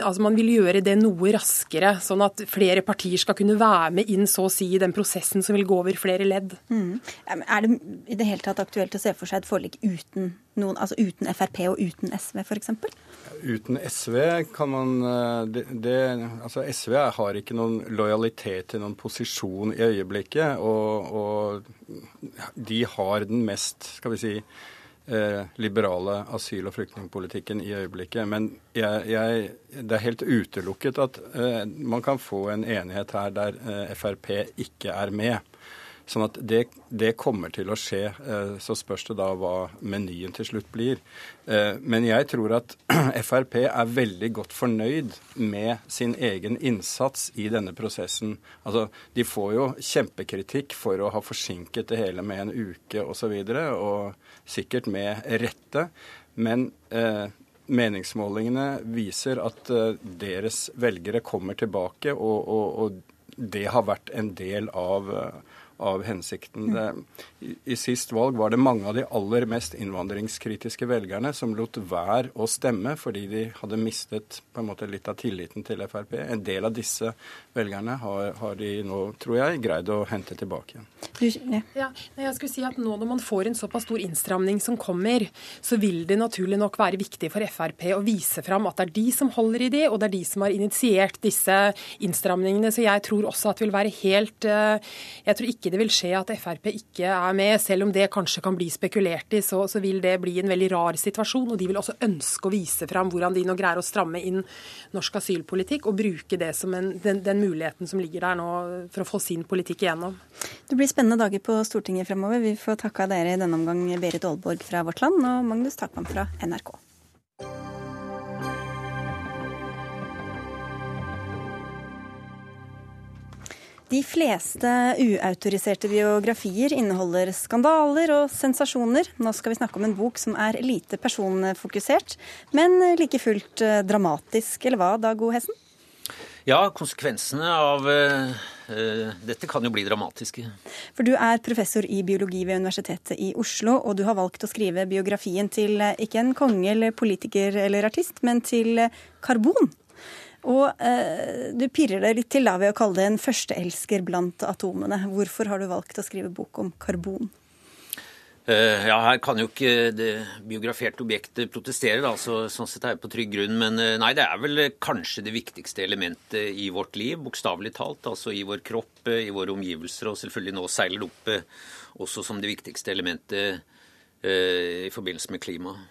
altså man vil gjøre det noe raskere, sånn at flere partier skal kunne være med inn så å si i den prosessen som vil gå over flere ledd. Mm. Er det i det hele tatt aktuelt å se for seg et forlik uten, noen, altså uten Frp og uten SV f.eks.? Uten SV kan man eh, det, det, altså SV har ikke noen lojalitet til noen posisjon i øyeblikket. Og, og de har den mest, skal vi si, eh, liberale asyl- og flyktningpolitikken i øyeblikket. Men jeg, jeg, det er helt utelukket at eh, man kan få en enighet her der Frp ikke er med. Sånn at det, det, kommer til å skje. Eh, så spørs det da hva menyen til slutt blir. Eh, men jeg tror at Frp er veldig godt fornøyd med sin egen innsats i denne prosessen. Altså, De får jo kjempekritikk for å ha forsinket det hele med en uke osv., og, så videre, og sikkert med rette. Men eh, meningsmålingene viser at eh, deres velgere kommer tilbake, og, og, og det har vært en del av eh, av hensikten. Det, i, sist valg var det mange av de aller mest innvandringskritiske velgerne som lot være å stemme fordi de hadde mistet på en måte litt av tilliten til Frp. En del av disse velgerne har, har de nå, tror jeg, greid å hente tilbake igjen. Ja, jeg skulle si at Nå når man får en såpass stor innstramning som kommer, så vil det naturlig nok være viktig for Frp å vise fram at det er de som holder i de, og det er de som har initiert disse innstramningene. Så jeg tror også at det vil være helt eh, Jeg tror ikke det vil skje at Frp ikke er med. Selv om det kanskje kan bli spekulert i, så, så, vil det bli en veldig rar situasjon. Og de vil også ønske å vise fram hvordan de nå greier å stramme inn norsk asylpolitikk, og bruke det som en, den, den, muligheten som ligger der nå for å få sin politikk igjennom. Det blir spennende dager på Stortinget fremover. Vi får takke dere i denne omgang, Berit Aalborg fra Vårt Land og Magnus Takman fra NRK. De fleste uautoriserte biografier inneholder skandaler og sensasjoner. Nå skal vi snakke om en bok som er lite personfokusert, men like fullt dramatisk. Eller hva, Dag O. Hessen? Ja, konsekvensene av uh, dette kan jo bli dramatiske. For du er professor i biologi ved Universitetet i Oslo, og du har valgt å skrive biografien til ikke en konge eller politiker eller artist, men til karbon. Og eh, du pirrer det litt til da ved å kalle det en førsteelsker blant atomene. Hvorfor har du valgt å skrive bok om karbon? Uh, ja, Her kan jo ikke det biograferte objektet protestere, da, så, sånn sett er jeg på trygg grunn. Men uh, nei, det er vel kanskje det viktigste elementet i vårt liv, bokstavelig talt. Altså i vår kropp, i våre omgivelser, og selvfølgelig nå seiler det opp også som det viktigste elementet i forbindelse med klimaet.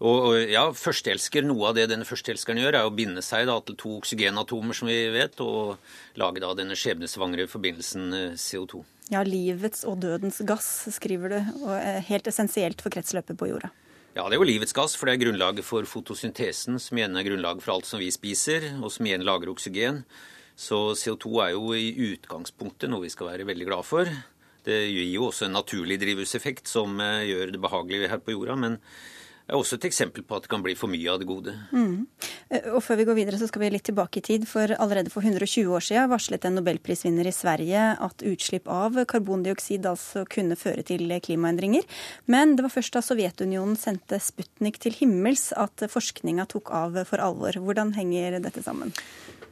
Og, ja, førsteelsker, Noe av det denne førsteelskeren gjør, er å binde seg da, til to oksygenatomer, som vi vet, og lage da denne skjebnesvangre forbindelsen eh, CO2. Ja, livets og dødens gass, skriver du, og er helt essensielt for kretsløpet på jorda. Ja, det er jo livets gass, for det er grunnlaget for fotosyntesen, som igjen er grunnlaget for alt som vi spiser, og som igjen lager oksygen. Så CO2 er jo i utgangspunktet noe vi skal være veldig glad for. Det gir jo også en naturlig drivhuseffekt som eh, gjør det behagelig her på jorda. men er også et eksempel på at det kan bli for mye av det gode. Mm. Eh, og Før vi går videre, så skal vi litt tilbake i tid. For allerede for 120 år siden varslet en nobelprisvinner i Sverige at utslipp av karbondioksid altså kunne føre til klimaendringer. Men det var først da Sovjetunionen sendte Sputnik til himmels at forskninga tok av for alvor. Hvordan henger dette sammen?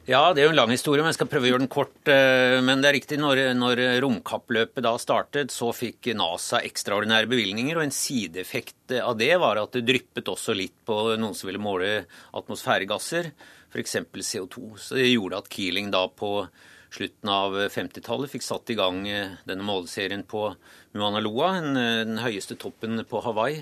Ja, det er jo en lang historie, men jeg skal prøve å gjøre den kort. Eh, men det er riktig, når, når romkappløpet da startet, så fikk NASA ekstraordinære bevilgninger, og en sideeffekt av det var at det dryppet også litt på noen som ville måle atmosfæregasser, f.eks. CO2. Så det gjorde at Keeling da på slutten av 50-tallet fikk satt i gang eh, denne måleserien på Muanaloa, Loa, den høyeste toppen på Hawaii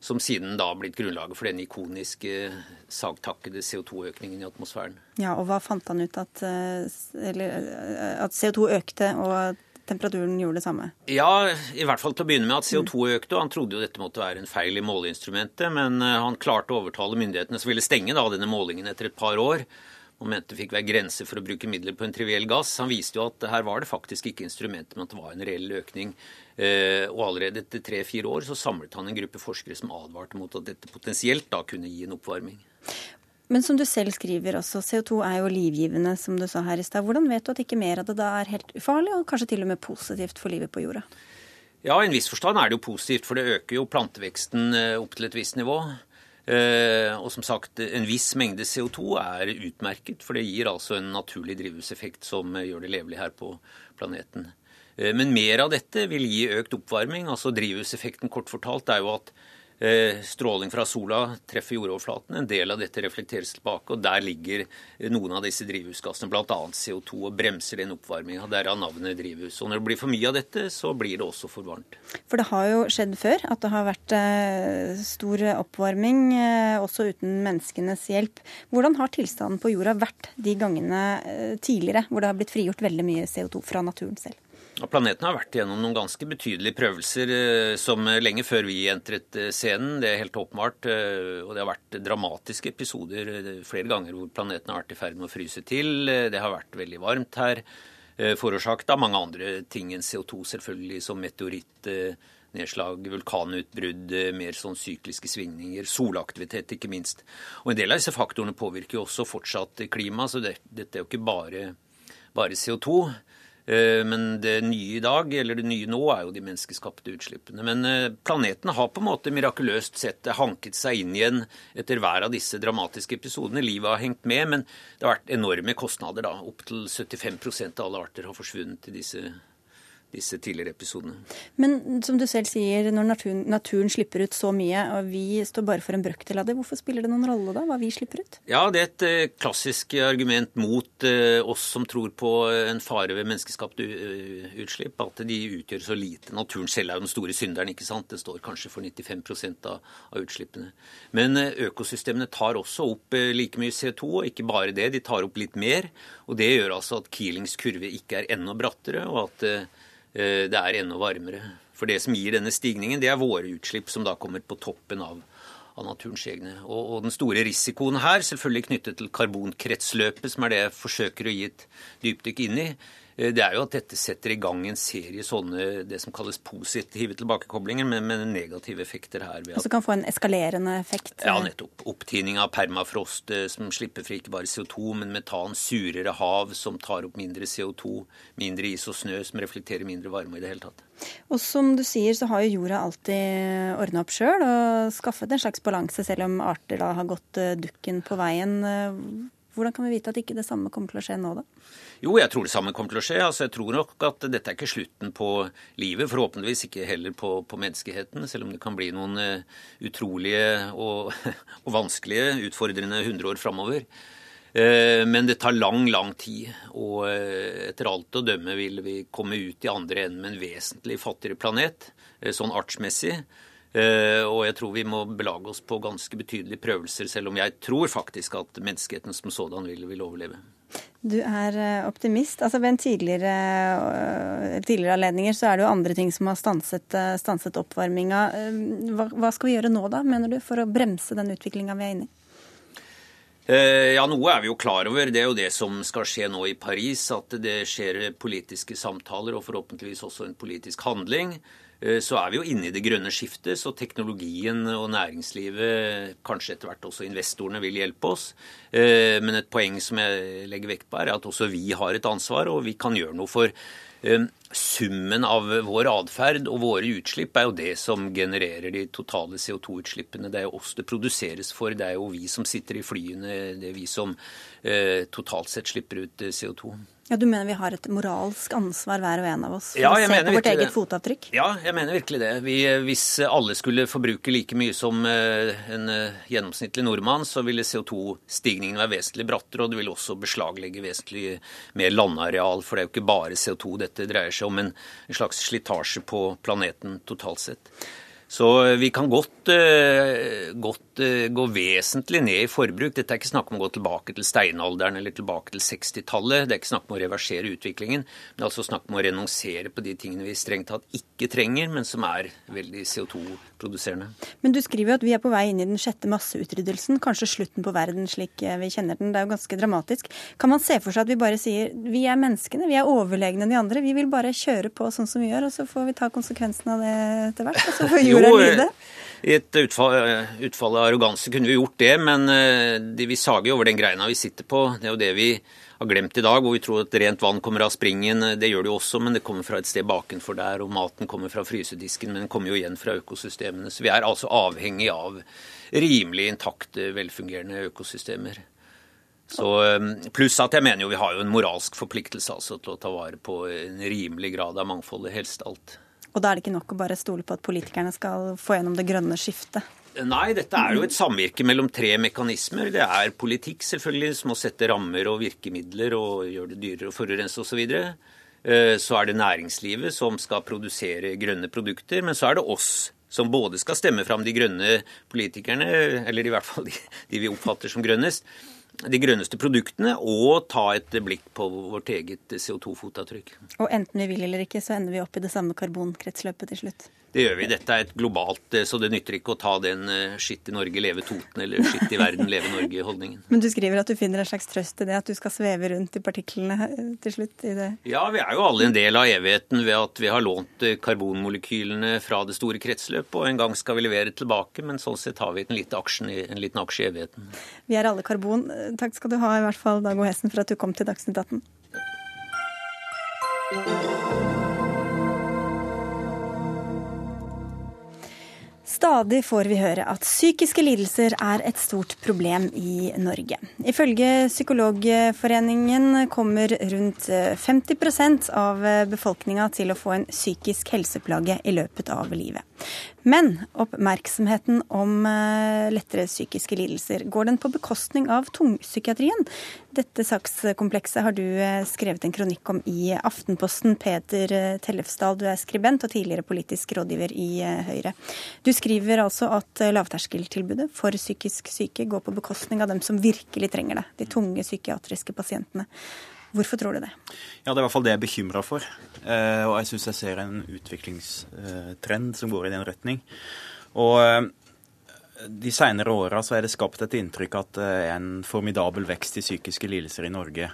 som siden da har blitt grunnlaget for den ikoniske sagtakkede CO2-økningen i atmosfæren. Ja, og hva fant han ut at, eh, eller, eh, at CO2 økte og at temperaturen gjorde det samme? Ja, i hvert fall til å begynne med at CO2 økte. og Han trodde jo dette måtte være en feil i måleinstrumentet, men eh, han klarte å overtale myndighetene som ville stenge da denne målingen etter et par år og mente det fikk være grenser for å bruke midler på en triviell gass. Han viste jo at her var det faktisk ikke instrumenter, men at det var en reell økning. Eh, og allerede etter tre-fire år så samlet han en gruppe forskere som advarte mot at dette potensielt da kunne gi en oppvarming. Men som du selv skriver også, CO2 er jo livgivende, som du sa her i stad. Hvordan vet du at ikke mer av det da er helt ufarlig, og kanskje til og med positivt for livet på jorda? Ja, i en viss forstand er det jo positivt, for det øker jo planteveksten eh, opp til et visst nivå. Eh, og som sagt, en viss mengde CO2 er utmerket, for det gir altså en naturlig drivhuseffekt som gjør det levelig her på planeten. Eh, men mer av dette vil gi økt oppvarming. altså Drivhuseffekten kort fortalt er jo at Eh, stråling fra sola treffer jordoverflaten. En del av dette reflekteres tilbake, og der ligger noen av disse drivhusgassene, bl.a. CO2, og bremser den oppvarminga. Derav navnet drivhus. Og når det blir for mye av dette, så blir det også for varmt. For det har jo skjedd før at det har vært eh, stor oppvarming, eh, også uten menneskenes hjelp. Hvordan har tilstanden på jorda vært de gangene tidligere hvor det har blitt frigjort veldig mye CO2 fra naturen selv? Og planeten har vært gjennom noen ganske betydelige prøvelser eh, som lenge før vi entret eh, scenen. Det er helt åpenbart. Eh, og det har vært dramatiske episoder flere ganger hvor planeten har vært i ferd med å fryse til. Det har vært veldig varmt her. Forårsaket av mange andre ting enn CO2, selvfølgelig, som meteorittnedslag, vulkanutbrudd, mer sånn sykliske svingninger, solaktivitet ikke minst. Og en del av disse faktorene påvirker jo også fortsatt klima, så det, dette er jo ikke bare, bare CO2. Eh, men det nye i dag, eller det nye nå, er jo de menneskeskapte utslippene. Men eh, planeten har på en måte mirakuløst sett hanket seg inn igjen etter hver av disse dramatiske episodene. Livet har hengt med, men det har vært enorme kostnader. da. Opptil 75% av alle arter har forsvunnet i disse disse tidligere episodene. Men som du selv sier, når naturen, naturen, slipper ut så mye, og vi står bare for en brøkdel av det, hvorfor spiller det noen rolle da, hva vi slipper ut? Ja, det er et eh, klassisk argument mot eh, oss som tror på en fare ved menneskeskapte uh, utslipp, at de utgjør så lite. Naturen selv er jo den store synderen, ikke sant. Det står kanskje for 95 av, av utslippene. Men økosystemene tar også opp like mye CO2, og ikke bare det, de tar opp litt mer. Og det gjør altså at Keelings kurve ikke er enda brattere, og at Eh, det er enda varmere. For det som gir denne stigningen, det er våre utslipp som da kommer på toppen av, av naturens egne. Og, og, den store risikoen her, selvfølgelig knyttet til karbonkretsløpet, som er det jeg forsøker å gi et dypdykk inn i, Eh, det er jo at dette setter i gang en serie sånne det som kalles positive tilbakekoblinger, men med negative effekter her. Ved at, altså kan få en eskalerende effekt? Ja, nettopp. Opptining av permafrost eh, som slipper fri ikke bare CO2, men metan, surere hav som tar opp mindre CO2, mindre is og snø som reflekterer mindre varme i det hele tatt. Og som du sier, så har jo jorda alltid ordna opp sjøl og skaffet en slags balanse, selv om arter da har gått eh, dukken på veien. Hvordan kan vi vite at ikke det samme kommer til å skje nå, da? Jo, jeg tror det samme kommer til å skje. Altså, jeg tror nok at dette er ikke slutten på livet. Forhåpentligvis ikke heller på, på menneskeheten, selv om det kan bli noen uh, utrolige og, og, vanskelige, utfordrende 100 år framover. Uh, men det tar lang, lang tid. Og uh, etter alt å dømme vil vi komme ut i andre enden med en vesentlig fattigere planet, sånn artsmessig. Eh, og jeg tror vi må belage oss på ganske betydelige prøvelser, selv om jeg tror faktisk at menneskeheten som sådan vil, vil overleve. Du er eh, optimist. Altså Ved tidligere, øh, tidligere anledninger så er det jo andre ting som har stanset, øh, stanset oppvarminga. Hva, hva, skal vi gjøre nå, da, mener du, for å bremse den utviklinga vi er inne i? Eh, ja, noe er vi jo klar over. Det er jo det som skal skje nå i Paris. At det skjer politiske samtaler og forhåpentligvis også en politisk handling. Eh, så er vi jo inne i det grønne skiftet, så teknologien og næringslivet, kanskje etter hvert også investorene, vil hjelpe oss. Eh, men et poeng som jeg legger vekt på, er at også vi har et ansvar, og vi kan gjøre noe for eh, summen av vår atferd og våre utslipp er jo det som genererer de totale CO2-utslippene. Det er jo oss det produseres for, det er jo vi som sitter i flyene, det er vi som totalt sett slipper ut CO2. Ja, Du mener vi har et moralsk ansvar hver og en av oss for ja, å se på vårt eget det. fotavtrykk? Ja, jeg mener virkelig det. Vi, hvis alle skulle forbruke like mye som eh, en eh, gjennomsnittlig nordmann, så ville CO2-stigningen være vesentlig brattere, og det ville også beslaglegge vesentlig mer landareal. For det er jo ikke bare CO2 dette dreier seg om, en slags slitasje på planeten totalt sett. Så vi kan godt, uh, uh, gå vesentlig ned i forbruk. Dette er ikke snakk om å gå tilbake til steinalderen eller tilbake til 60-tallet. Det er ikke snakk om å reversere utviklingen. Men det er altså snakk om å renonsere på de tingene vi strengt tatt ikke trenger, men som er veldig CO2-produserende. Men du skriver jo at vi er på vei inn i den sjette masseutryddelsen, kanskje slutten på verden slik eh, vi kjenner den. Det er jo ganske dramatisk. Kan man se for seg at vi bare sier vi er menneskene, vi er overlegne de andre, vi vil bare kjøre på sånn som vi gjør, og så får vi ta konsekvensen av det etter hvert? og så får jorda eh, i et utfall, eh, utfall, av arroganse kunne vi gjort det, men det, vi sager jo over den greina vi sitter på. Det er jo det vi har glemt i dag, hvor vi tror at rent vann kommer av springen. Det gjør det jo også, men det kommer fra et sted bakenfor der. Og maten kommer fra frysedisken, men den kommer jo igjen fra økosystemene. Så vi er altså avhengig av rimelig intakte, velfungerende økosystemer. Så, pluss at jeg mener jo vi har jo en moralsk forpliktelse altså, til å ta vare på en rimelig grad av mangfoldet, helst alt. Og da er det ikke nok å bare stole på at politikerne skal få gjennom det grønne skiftet? Nei, dette er jo et samvirke mellom tre mekanismer. Det er politikk, selvfølgelig, som må sette rammer og virkemidler og gjøre det dyrere å forurense osv. Eh, så er det næringslivet som skal produsere grønne produkter. Men så er det oss som både skal stemme fram de grønne politikerne, eller i hvert fall de, de vi oppfatter som grønnest, de grønneste produktene og ta et blikk på vårt eget CO2-fotavtrykk. Og enten vi vil eller ikke, så ender vi opp i det samme karbonkretsløpet til slutt? Det gjør vi. Dette er et globalt, eh, så det nytter ikke å ta den eh, skitt i Norge, leve Toten eller skitt i verden, leve Norge-holdningen. Men du skriver at du finner en slags trøst i det, at du skal sveve rundt i partiklene eh, til slutt? i det? Ja, vi er jo alle en del av evigheten ved at vi har lånt karbonmolekylene fra det store kretsløpet, og en gang skal vi levere tilbake, men sånn sett har vi en liten aksje i, en liten aksje i evigheten. Vi er alle karbon. Takk skal du ha, i hvert fall Dag O. Hessen, for at du kom til Dagsnytt 18. Stadig får vi høre at psykiske lidelser er et stort problem i Norge. Ifølge Psykologforeningen kommer rundt 50% av befolkninga til å få en psykisk helseplage i løpet av livet. Men oppmerksomheten om eh, lettere psykiske lidelser, går den på bekostning av tungpsykiatrien? Dette sakskomplekset har du eh, skrevet en kronikk om i Aftenposten. Peter eh, Tellefsdal, du er skribent og tidligere politisk rådgiver i Høyre. Du skriver altså at lavterskeltilbudet for psykisk syke går på bekostning av dem som virkelig trenger det, de tunge psykiatriske pasientene. Hvorfor tror du det? Ja, Det er i hvert fall det jeg er bekymra for. Eh, og jeg syns jeg ser en utviklingstrend som går i den retning. Og eh, de senere åra er det skapt et inntrykk at det er en formidabel vekst i psykiske lidelser i Norge.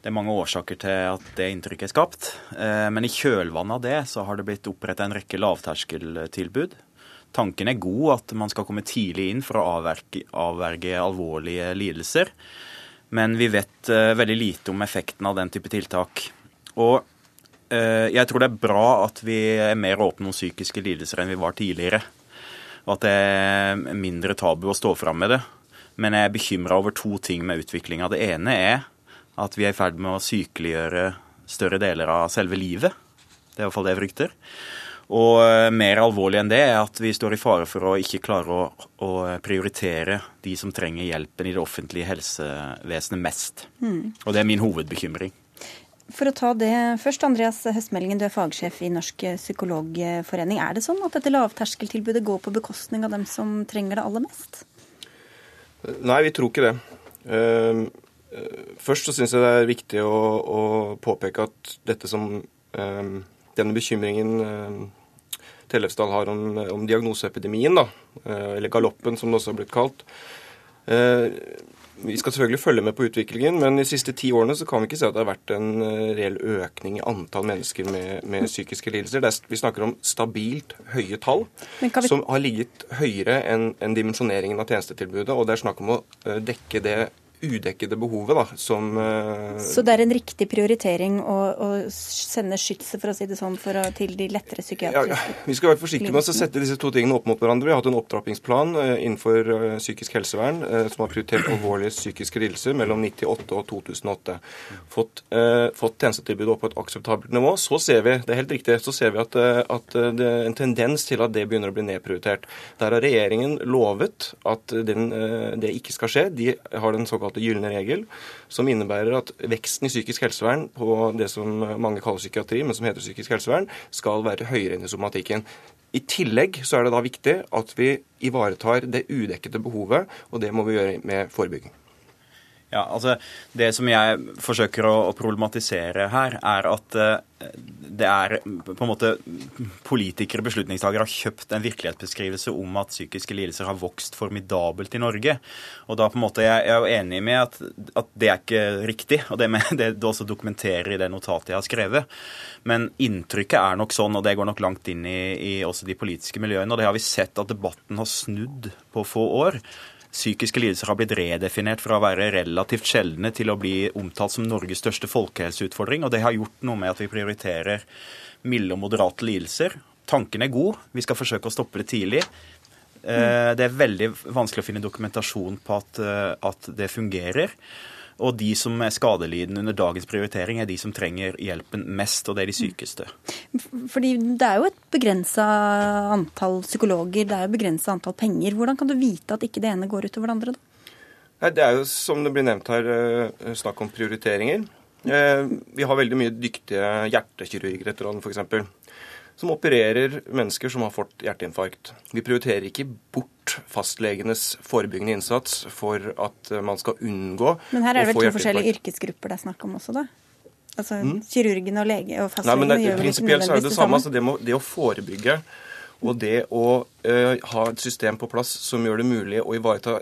Det er mange årsaker til at det inntrykket er skapt. Eh, men i kjølvannet av det så har det blitt oppretta en rekke lavterskeltilbud. Tanken er god, at man skal komme tidlig inn for å avverge, avverge alvorlige lidelser. Men vi vet uh, veldig lite om effekten av den type tiltak. Og uh, jeg tror det er bra at vi er mer åpne om psykiske lidelser enn vi var tidligere. Og at det er mindre tabu å stå fram med det. Men jeg er bekymra over to ting med utviklinga. Det ene er at vi er i ferd med å sykeliggjøre større deler av selve livet. Det er i hvert fall det jeg frykter. Og eh, mer alvorlig enn det er at vi står i fare for å ikke klare å, å prioritere de som trenger hjelpen i det offentlige helsevesenet mest. Mm. Og det er min hovedbekymring. For å ta det først, Andreas Høstmeldingen, du er fagsjef i Norsk psykologforening. Er det sånn at dette lavterskeltilbudet går på bekostning av dem som trenger det aller mest? Nei, vi tror ikke det. Ehm, Først så syns jeg det er viktig å, å, påpeke at dette som um, denne bekymringen um, Tellefsdal har om, om diagnoseepidemien, da, eller galoppen som det også har blitt kalt. Uh, vi skal selvfølgelig følge med på utviklingen, men de siste ti årene så kan vi ikke se at det har vært en reell økning i antall mennesker med, med psykiske lidelser. Er, vi snakker om stabilt høye tall, vi... som har ligget høyere enn en dimensjoneringen av tjenestetilbudet. Og det er snakk om å dekke det udekkede behovet da, som uh... Så det er en riktig prioritering å, å sende skytset for å si det sånn, å, til de lettere psykiatriske ja, Vi skal være forsiktige med å sette disse to tingene opp mot hverandre. Vi har hatt en opptrappingsplan uh, innenfor uh, psykisk helsevern som har prioritert alvorlige psykiske lidelser mellom 98 og 2008. Fått, fått tjenestetilbudet opp på et akseptabelt nivå. Så ser vi det er helt riktig, så ser vi at, at det er en tendens til at det begynner å bli nedprioritert. Der har regjeringen lovet at den, det ikke skal skje. De har den såkalte såkalte gylne regel, som innebærer at veksten i psykisk helsevern på det som mange kaller psykiatri, men som heter psykisk helsevern, skal være høyere enn i somatikken. I tillegg så er det da viktig at vi ivaretar det udekkede behovet, og det må vi gjøre med forebygging. Ja, altså Det som jeg forsøker å, problematisere her, er at uh, det er på en måte Politikere beslutningstagere har kjøpt en virkelighetsbeskrivelse om at psykiske lidelser har vokst formidabelt i Norge. Og da på en måte jeg er jo enig med at, at, det er ikke riktig, og det, med, det, du også dokumenterer i det notatet jeg har skrevet. Men inntrykket er nok sånn, og det går nok langt inn i, i også de politiske miljøene. Og det har vi sett at debatten har snudd på få år psykiske lidelser har blitt redefinert fra å være relativt sjeldne til å bli omtalt som Norges største folkehelseutfordring. Og det har gjort noe med at vi prioriterer milde og moderate lidelser. Tanken er god, vi skal forsøke å stoppe det tidlig. Eh, det er veldig vanskelig å finne dokumentasjon på at, eh, at det fungerer. Og de som er skadelidende under dagens prioritering, er de som trenger hjelpen mest, og det er de sykeste. Fordi det er jo et begrensa antall psykologer, det er jo begrensa antall penger. Hvordan kan du vite at ikke det ene går utover det andre, da? Nei, Det er jo, som det blir nevnt her, eh, snakk om prioriteringer. Eh, vi har veldig mye dyktige hjertekirurger etter hverandre, f.eks som opererer mennesker som har fått hjerteinfarkt. Vi prioriterer ikke bort fastlegenes forebyggende innsats for at man skal unngå å få hjerteinfarkt. Men her er det vel to forskjellige yrkesgrupper det er snakk om også, da? Altså mm. Kirurgen og lege og fastlegene gjør vel ikke nødvendigvis det samme? Det. Altså det, må, det å forebygge og det å ha et system på plass som gjør det mulig å ivareta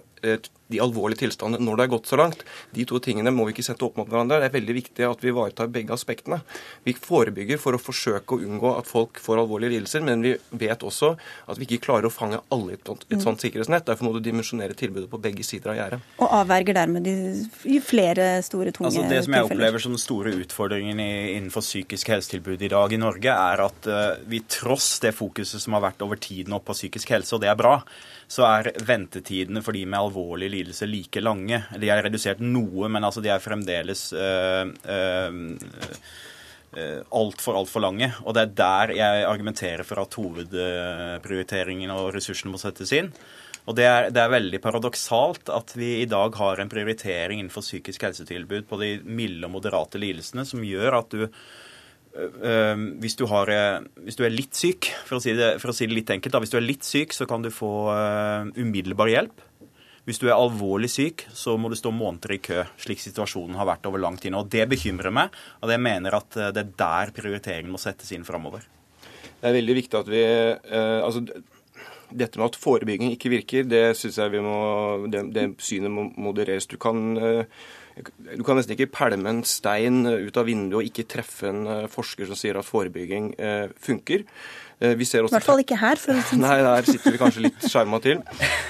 de alvorlige tilstandene når det er gått så langt. De to tingene må vi ikke sette opp mot hverandre. Det er veldig viktig at vi ivaretar begge aspektene. Vi forebygger for å forsøke å unngå at folk får alvorlige lidelser, men vi vet også at vi ikke klarer å fange alle i et, sånt sikkerhetsnett. Derfor må du dimensjonere tilbudet på begge sider av gjerdet. Og avverger dermed de flere store, tunge altså Det som jeg opplever som den store utfordringen innenfor psykisk helsetilbud i dag i Norge, er at uh, vi tross det fokuset som har vært over tid nå på psykisk helse, og det er bra, så er ventetidene for de med alvorlige lidelser like lange. De er redusert noe, men altså de er fremdeles øh, øh, altfor, altfor lange. Og det er der jeg argumenterer for at hovedprioriteringen og ressursene må settes inn. Og det er, det er, veldig paradoksalt at vi i dag har en prioritering innenfor psykisk helsetilbud på de milde og moderate lidelsene som gjør at du hvis du, har, hvis du, er litt syk, for å, si det, å si det litt enkelt, da, hvis du er litt syk, så kan du få umiddelbar hjelp. Hvis du er alvorlig syk, så må du stå måneder i kø, slik situasjonen har vært over lang tid. Og Det bekymrer meg, og jeg mener at det er der prioriteringen må settes inn framover. Det er veldig viktig at vi eh, altså, Dette med at forebygging ikke virker, det synes jeg vi må, det, det synet må modereres. Du kan eh, du kan nesten ikke pælme en stein ut av vinduet og ikke treffe en eh, forsker som sier at forebygging eh, funker. Eh, vi ser også... I hvert fall ikke her. For å si Nei, der sitter vi kanskje litt skjerma til.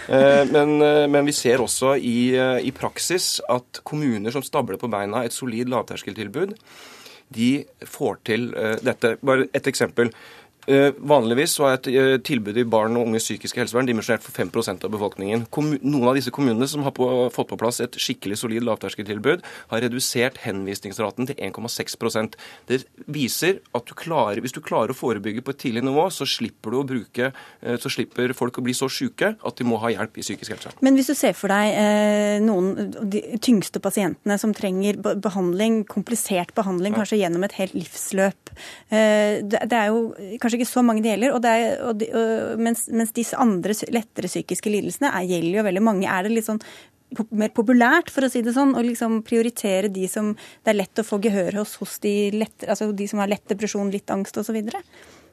Men, men, vi ser også i, i, praksis at kommuner som stabler på beina et solid lavterskeltilbud, de får til dette. Bare et eksempel. Eh, vanligvis så er et eh, tilbud i barn og unges psykiske helsevern dimensjonert for 5% av befolkningen. Noen av disse kommunene som har på, fått på plass et skikkelig solid lavterskeltilbud, har redusert henvisningsraten til 1,6% Det viser at du klarer, hvis du klarer å forebygge på et tidlig nivå, så slipper, du å bruke, eh, så slipper folk å bli så syke at de må ha hjelp i psykisk helse. Men hvis du ser for deg noen noen de tyngste pasientene som trenger behandling, komplisert behandling, ja. kanskje gjennom et helt livsløp. Det, det er jo kanskje ikke så mange det gjelder. Og det er, og de, og, mens, mens, disse andre lettere psykiske lidelsene er, gjelder jo veldig mange. Er det litt sånn mer populært, for å si det sånn, å liksom prioritere de som det er lett å få gehør hos, hos de, lett, altså de som har lett depresjon, litt angst osv.?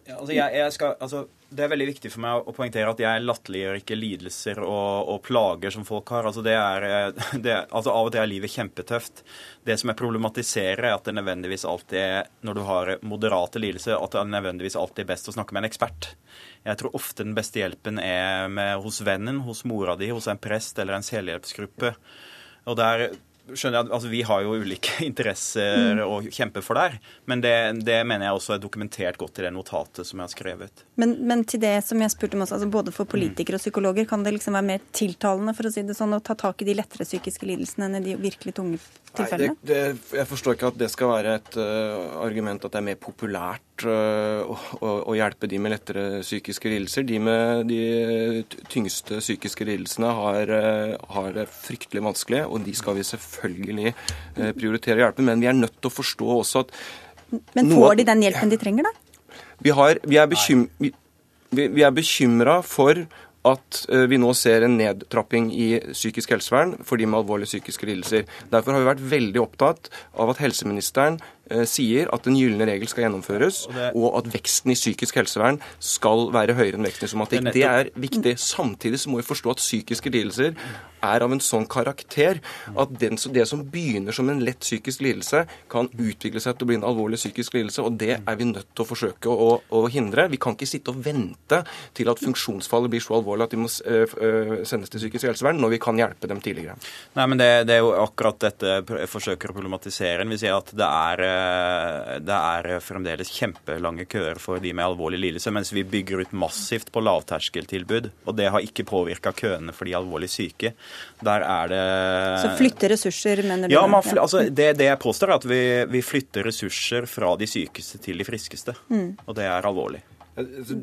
Ja, altså jeg, jeg skal, altså, det er veldig viktig for meg å poengtere at jeg latterliggjør ikke lidelser og, og, plager som folk har. Altså, det er, det, altså Av og til er livet kjempetøft. Det som jeg problematiserer, er at det nødvendigvis alltid er, når du har moderate lidelser, at det nødvendigvis alltid er best å snakke med en ekspert. Jeg tror ofte den beste hjelpen er med, hos vennen, hos mora di, hos en prest eller en selvhjelpsgruppe. Og der skjønner jeg at altså, Vi har jo ulike interesser mm. å kjempe for der, men det, det, mener jeg også er dokumentert godt i det notatet som jeg har skrevet. Men, men til det som jeg spurte om også, altså både for politikere og psykologer, kan det liksom være mer tiltalende for å si det sånn, å ta tak i de lettere psykiske lidelsene enn i de virkelig tunge tilfellene? Nei, det, det, jeg forstår ikke at det skal være et uh, argument at det er mer populært uh, å, å, hjelpe de med lettere psykiske lidelser. De med de tyngste psykiske lidelsene har, uh, har, det fryktelig vanskelig, og de skal vi selvfølgelig prioritere hjelpen. Men vi er nødt til å forstå også at Men får de den hjelpen de trenger, da? Vi, har, vi er bekymra for at eh, vi nå ser en nedtrapping i psykisk helsevern for de med alvorlige psykiske lidelser. Derfor har vi vært veldig opptatt av at helseministeren Eh, sier at den gylne regel skal gjennomføres, og, det... og, at veksten i psykisk helsevern skal være høyere enn veksten i somatikk. Det, er viktig. Samtidig så må vi forstå at psykiske lidelser er av en sånn karakter at den, det som begynner som en lett psykisk lidelse, kan utvikle seg til å bli en alvorlig psykisk lidelse. og Det er vi nødt til å forsøke å, å hindre. Vi kan ikke sitte og vente til at funksjonsfallet blir så alvorlig at de må uh, sendes til psykisk helsevern, når vi kan hjelpe dem tidligere. Nei, men Det, det er jo akkurat dette jeg forsøker å problematisere. Vi sier at det er Eh, det er fremdeles kjempelange køer for de med alvorlig lidelse, mens vi bygger ut massivt på lavterskeltilbud. Og det har ikke påvirka køene for de alvorlig syke. Der er det Så flytte ressurser, mener du? Ja, fly, altså, det, det, jeg påstår, er at vi, vi, flytter ressurser fra de sykeste til de friskeste. Mm. Og det er alvorlig. Altså,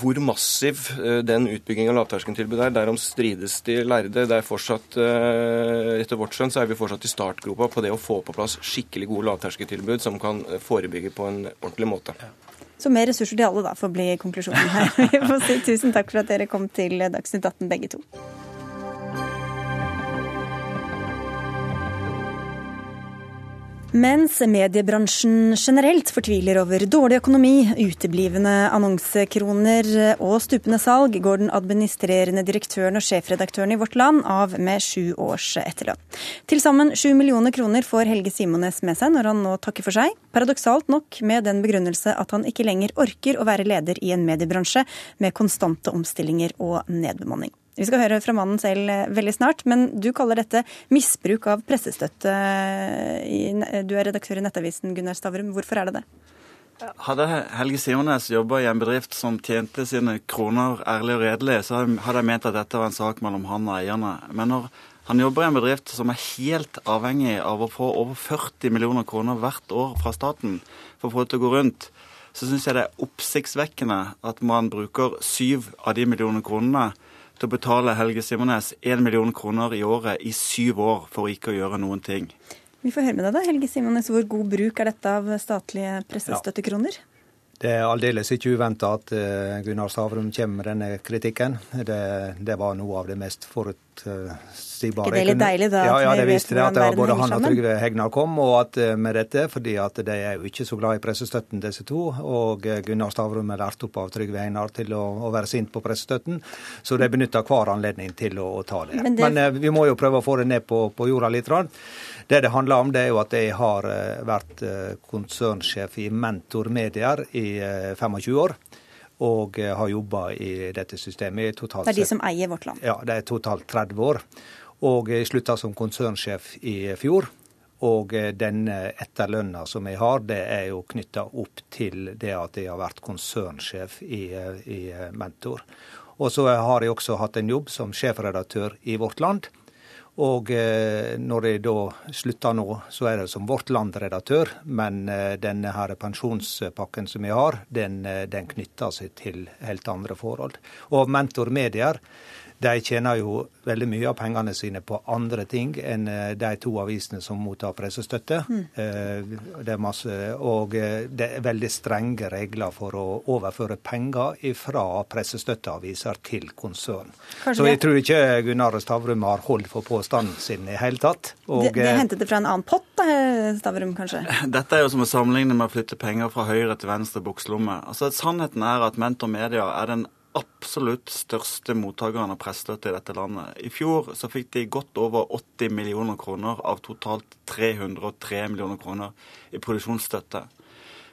hvor massiv eh, den utbyggingen av lavterskeltilbudet er, derom strides de lærde. Det er fortsatt, eh, Etter vårt skjønn så er vi fortsatt i startgropa på det å få på plass skikkelig gode lavterskeltilbud som kan eh, forebygge på en ordentlig måte. Så mer ressurser til alle, da, får bli konklusjonen her. Vi får si tusen takk for at dere kom til Dagsnytt 18 begge to. Mens mediebransjen generelt fortviler over dårlig økonomi, uteblivende annonsekroner og stupende salg, går den administrerende direktøren og sjefredaktøren i Vårt Land av med sju års etterlønn. Til sammen sju millioner kroner får Helge Simones med seg når han nå takker for seg, paradoksalt nok med den begrunnelse at han ikke lenger orker å være leder i en mediebransje med konstante omstillinger og nedbemanning. Vi skal høre fra mannen selv eh, veldig snart, men du kaller dette misbruk av pressestøtte. Du er redaktør i Nettavisen, Gunnar Stavrum. Hvorfor er det det? Hadde Helge Simones jobba i en bedrift som tjente sine kroner ærlig og redelig, så hadde jeg ment at dette var en sak mellom han og eierne. Men når han jobber i en bedrift som er helt avhengig av å få over 40 millioner kroner hvert år fra staten for å få det til å gå rundt, så syns jeg det er oppsiktsvekkende at man bruker syv av de millionene kronene til å betale Helge Simones 1 million kroner i året i syv år for ikke å gjøre noen ting. Vi får høre med deg da, Helge Simones. Hvor god bruk er dette av statlige pressestøttekroner? Ja. Det er aldeles ikke uventa at eh, Gunnar Stavrum kommer med denne kritikken. Det, det var noe av det mest forutsigbare. Er det litt deilig, da? Ja, ja det viste det at både han og Trygve Hegnar kom og at eh, med dette, fordi at de er jo ikke så glad i pressestøtten, disse to. Og eh, Gunnar Stavrum er lært opp av Trygve Hegnar til å, å være sint på pressestøtten. Så de benytter hver anledning til å, å ta det. Men, det... Men, vi må jo prøve å få det ned på, på jorda litt. Rann. Det det handler om, det er jo at jeg har eh, vært eh, konsernsjef i Mentor Medier i 25 eh, år. Og har jobba i dette systemet totalt Det er de som eier Vårt Land? Ja, det er totalt 30 år. Og jeg slutta som konsernsjef i fjor. Og denne etterlønna som jeg har, det er jo knytta opp til det at jeg har vært konsernsjef i, i Mentor. Og så har jeg også hatt en jobb som sjefredaktør i Vårt Land. Og eh, når jeg da slutter nå, så er det som Vårt Land-redaktør. Men eh, denne her pensjonspakken som jeg har, den, eh, den, knytter seg til helt andre forhold. Og Mentor Medier de tjener jo veldig mye av pengene sine på andre ting enn eh, de to avisene som mottar pressestøtte. Mm. Det er masse, og det er veldig strenge regler for å overføre penger fra pressestøtteaviser til konsern. Kanskje Så jeg tror ikke Gunnar Stavrum har hold for påstanden sin i hele tatt. Og, de, de hentet det fra en annen pott, da, Stavrum, kanskje? Dette er jo som å sammenligne med å flytte penger fra høyre til venstre bukslomme. Altså, Sannheten er at Mentor Media er den absolutt største mottakerne av pressestøtte i dette landet. I fjor så fikk de godt over 80 millioner kroner av totalt 303 millioner kroner i produksjonsstøtte.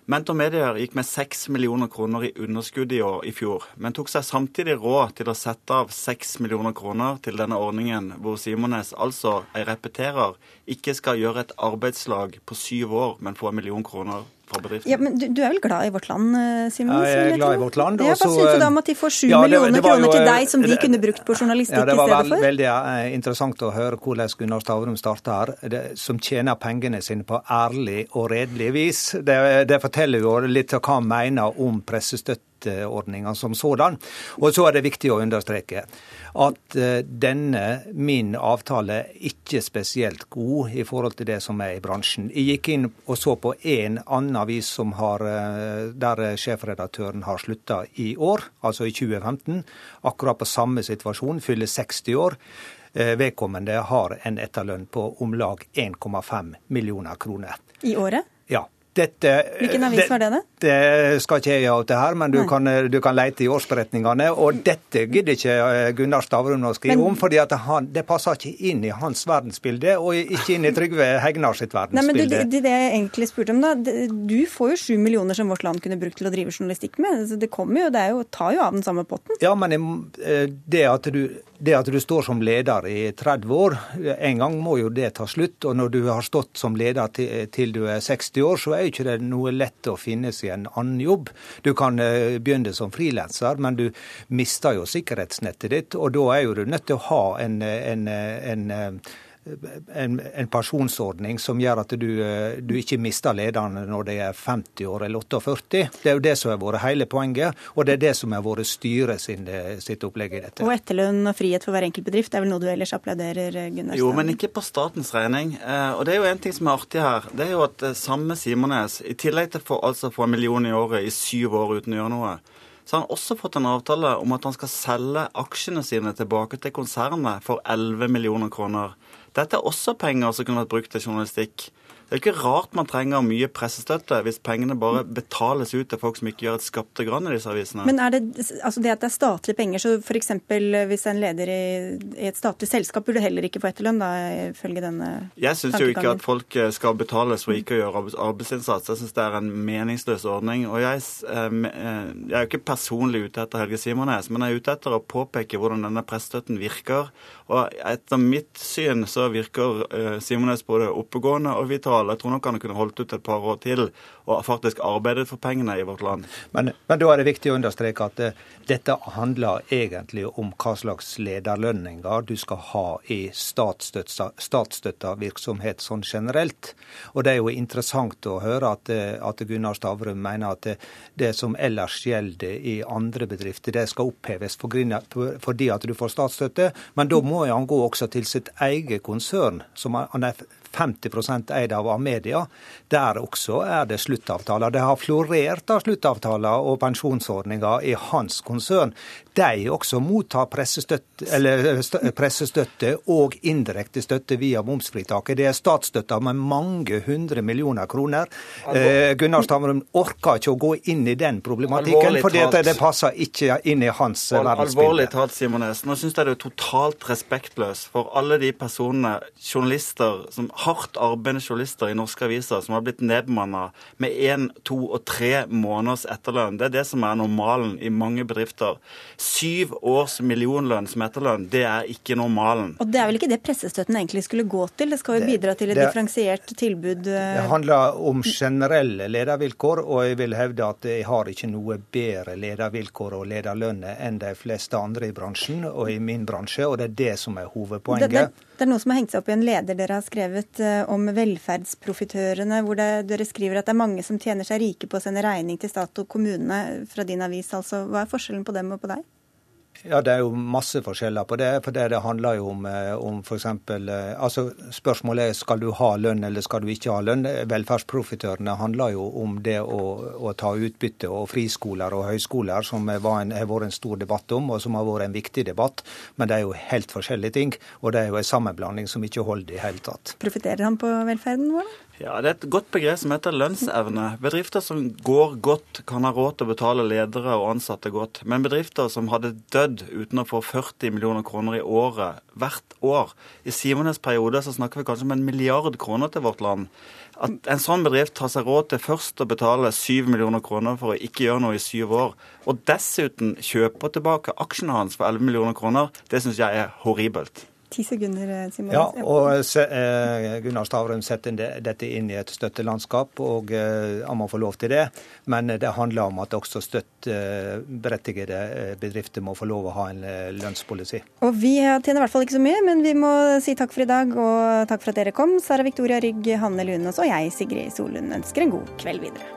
Mentor Medier gikk med 6 millioner kroner i underskudd i år i fjor, men tok seg samtidig råd til å sette av 6 millioner kroner til denne ordningen, hvor Simones altså, jeg repeterer, ikke skal gjøre et arbeidslag på syv år, men få en million kroner fra bedriften. Ja, men du, du, er vel glad i Vårt Land, eh, Simen? Ja, jeg er glad i Vårt Land. Ja, hva syns du da om at de får sju ja, millioner kroner til deg, som de det, kunne brukt på journalistikk ja, i stedet for? Det var veldig uh, interessant å høre hvordan Gunnar Stavrum starta her. Det, som tjener pengene sine på ærlig og redelig vis. Det, det forteller jo litt av hva han mener om pressestøtteordninga som sådan. Og så er det viktig å understreke at eh, denne, min avtale, ikke er spesielt god i forhold til det som er i bransjen. Jeg gikk inn og så på en annen avis som har, eh, der sjefredaktøren har slutta i år, altså i 2015. Akkurat på samme situasjon, fyller 60 år. Eh, vedkommende har en etterlønn på om lag 1,5 millioner kroner. I året? Ja. Dette, Hvilken avis var det? det? Det skal ikke jeg avte her, men du kan, du kan, lete i årsberetningene. Og dette gidder ikke eh, Gunnar Stavrum å skrive men, om, fordi han, det passer ikke inn i hans verdensbilde, og ikke inn i Trygve Hegnar sitt verdensbilde. Nei, men du, det, det jeg egentlig spurte om da, Du får jo sju millioner som Vårt Land kunne brukt til å drive journalistikk med. Det kommer jo, det jo, tar jo av den samme potten. Ja, men eh, det at du det at du står som leder i 30 år, en gang må jo det ta slutt. Og når du har stått som leder til, til du er 60 år, så er jo ikke det noe lett å finne seg en annen jobb. Du kan uh, begynne som frilanser, men du mister jo sikkerhetsnettet ditt. Og da er jo du nødt til å ha en, en, en, en en, en, pensjonsordning som gjør at du, eh, du ikke mister lederne når de er 50 år eller 48. Det er jo det som har vært hele poenget, og det er det som har vært styret sin, eh, sitt opplegg i dette. Og etterlønn og frihet for hver enkelt bedrift er vel noe du ellers applauderer, Gunnar? Jo, men ikke på statens regning. Eh, og det er jo en ting som er artig her. Det er jo at samme Simones, i tillegg til å altså få en million i året i syv år uten å gjøre noe, så har han også fått en avtale om at han skal selge aksjene sine tilbake til konsernet for 11 millioner kroner. Dette er også penger som kunne vært brukt til journalistikk. Det er ikke rart man trenger mye pressestøtte hvis pengene bare betales ut til folk som ikke gjør et skapte grann i disse avisene. Men er det, altså det at det er statlige penger, så f.eks. hvis en leder i, i, et statlig selskap burde heller ikke få etterlønn, da, ifølge denne Jeg syns jo ikke at folk eh, skal betales for ikke å gjøre arbeidsinnsats. Jeg syns det er en meningsløs ordning. Og jeg, eh, eh, jeg er jo ikke personlig ute etter Helge Simones, men jeg er ute etter å påpeke hvordan denne pressestøtten virker. Og etter mitt syn så virker Simones både oppegående og vital. Jeg tror nok han kunne holdt ut et par år til og faktisk arbeidet for pengene i vårt land. Men, men da er det viktig å understreke at eh, dette handler egentlig om hva slags lederlønninger du skal ha i statsstøtta virksomhet sånn generelt. Og det er jo interessant å høre at, eh, at Gunnar Stavrum mener at det, det, som ellers gjelder i andre bedrifter, det skal oppheves for, fordi at du får statsstøtte. Men da må han gå også til sitt eget konsern, som han er 50% eid av Amedia. Der også er det sluttavtaler. Det har florert av sluttavtaler og pensjonsordninger i hans konsern. De også mottar pressestøtte, eller pressestøtte og indirekte støtte via momsfritaket. Det er statsstøtta med mange hundre millioner kroner. Eh, Gunnar Stavrum orker ikke å gå inn i den problematikken, for det passer ikke inn i hans verdensbilde. Alvorlig talt, Simones. Nå syns jeg det er totalt respektløst for alle de personene, journalister, som hardt arbeidende journalister i norske aviser, som har blitt nedbemanna med én, to og tre måneders etterlønn. Det er det som er normalen i mange bedrifter. Syv års millionlønn som etterlønn, det er ikke normalen. Og det er vel ikke det pressestøtten egentlig skulle gå til? Det skal jo bidra til et det, differensiert tilbud? Eh, det handler om generelle ledervilkår, og jeg vil hevde at jeg har ikke noe bedre ledervilkår og lederlønner enn de fleste andre i bransjen og i min bransje, og det er det som er hovedpoenget. Det, det, det er noe som har hengt seg opp i en leder dere har skrevet eh, om velferdsprofitørene, hvor det, dere skriver at det er mange som tjener seg rike på å sende regning til stat og kommune fra din avis. altså. Hva er forskjellen på dem og på deg? Ja, Det er jo masse forskjeller på det. for Det, handler jo om, eh, om f.eks. Eh, altså Spørsmålet er skal du ha lønn eller skal du ikke ha lønn. Velferdsprofitørene handler jo om det å, å ta utbytte. Og friskoler og høyskoler, som en, har vært en stor debatt om, og som har vært en viktig debatt. Men det er jo helt forskjellige ting. Og det er jo en sammenblanding som ikke holder i hele tatt. Profitterer han på velferden vår? Ja, Det er et godt begrep som heter lønnsevne. Bedrifter som går godt, kan ha råd til å betale ledere og ansatte godt. Men bedrifter som hadde dødd uten å få 40 millioner kroner i året hvert år I Simones periode så snakker vi kanskje om en milliard kroner til vårt land. At en sånn bedrift tar seg råd til først å betale 7 millioner kroner for å ikke gjøre noe i syv år, og dessuten kjøper tilbake aksjene hans for 11 millioner kroner, det syns jeg er horribelt. Ti sekunder, eh, Simon. Ja, og eh, Gunnar Stavrum setter dette inn i et støttelandskap, og eh, han må få lov til det. Men det handler om at også støtteberettigede bedrifter må få lov å ha en lønnspolicy. Og Vi tjener i hvert fall ikke så mye, men vi må si takk for i dag, og takk for at dere kom. Sara Victoria Rygg, Hanne Lunås og jeg, Sigrid Solund, ønsker en god kveld videre.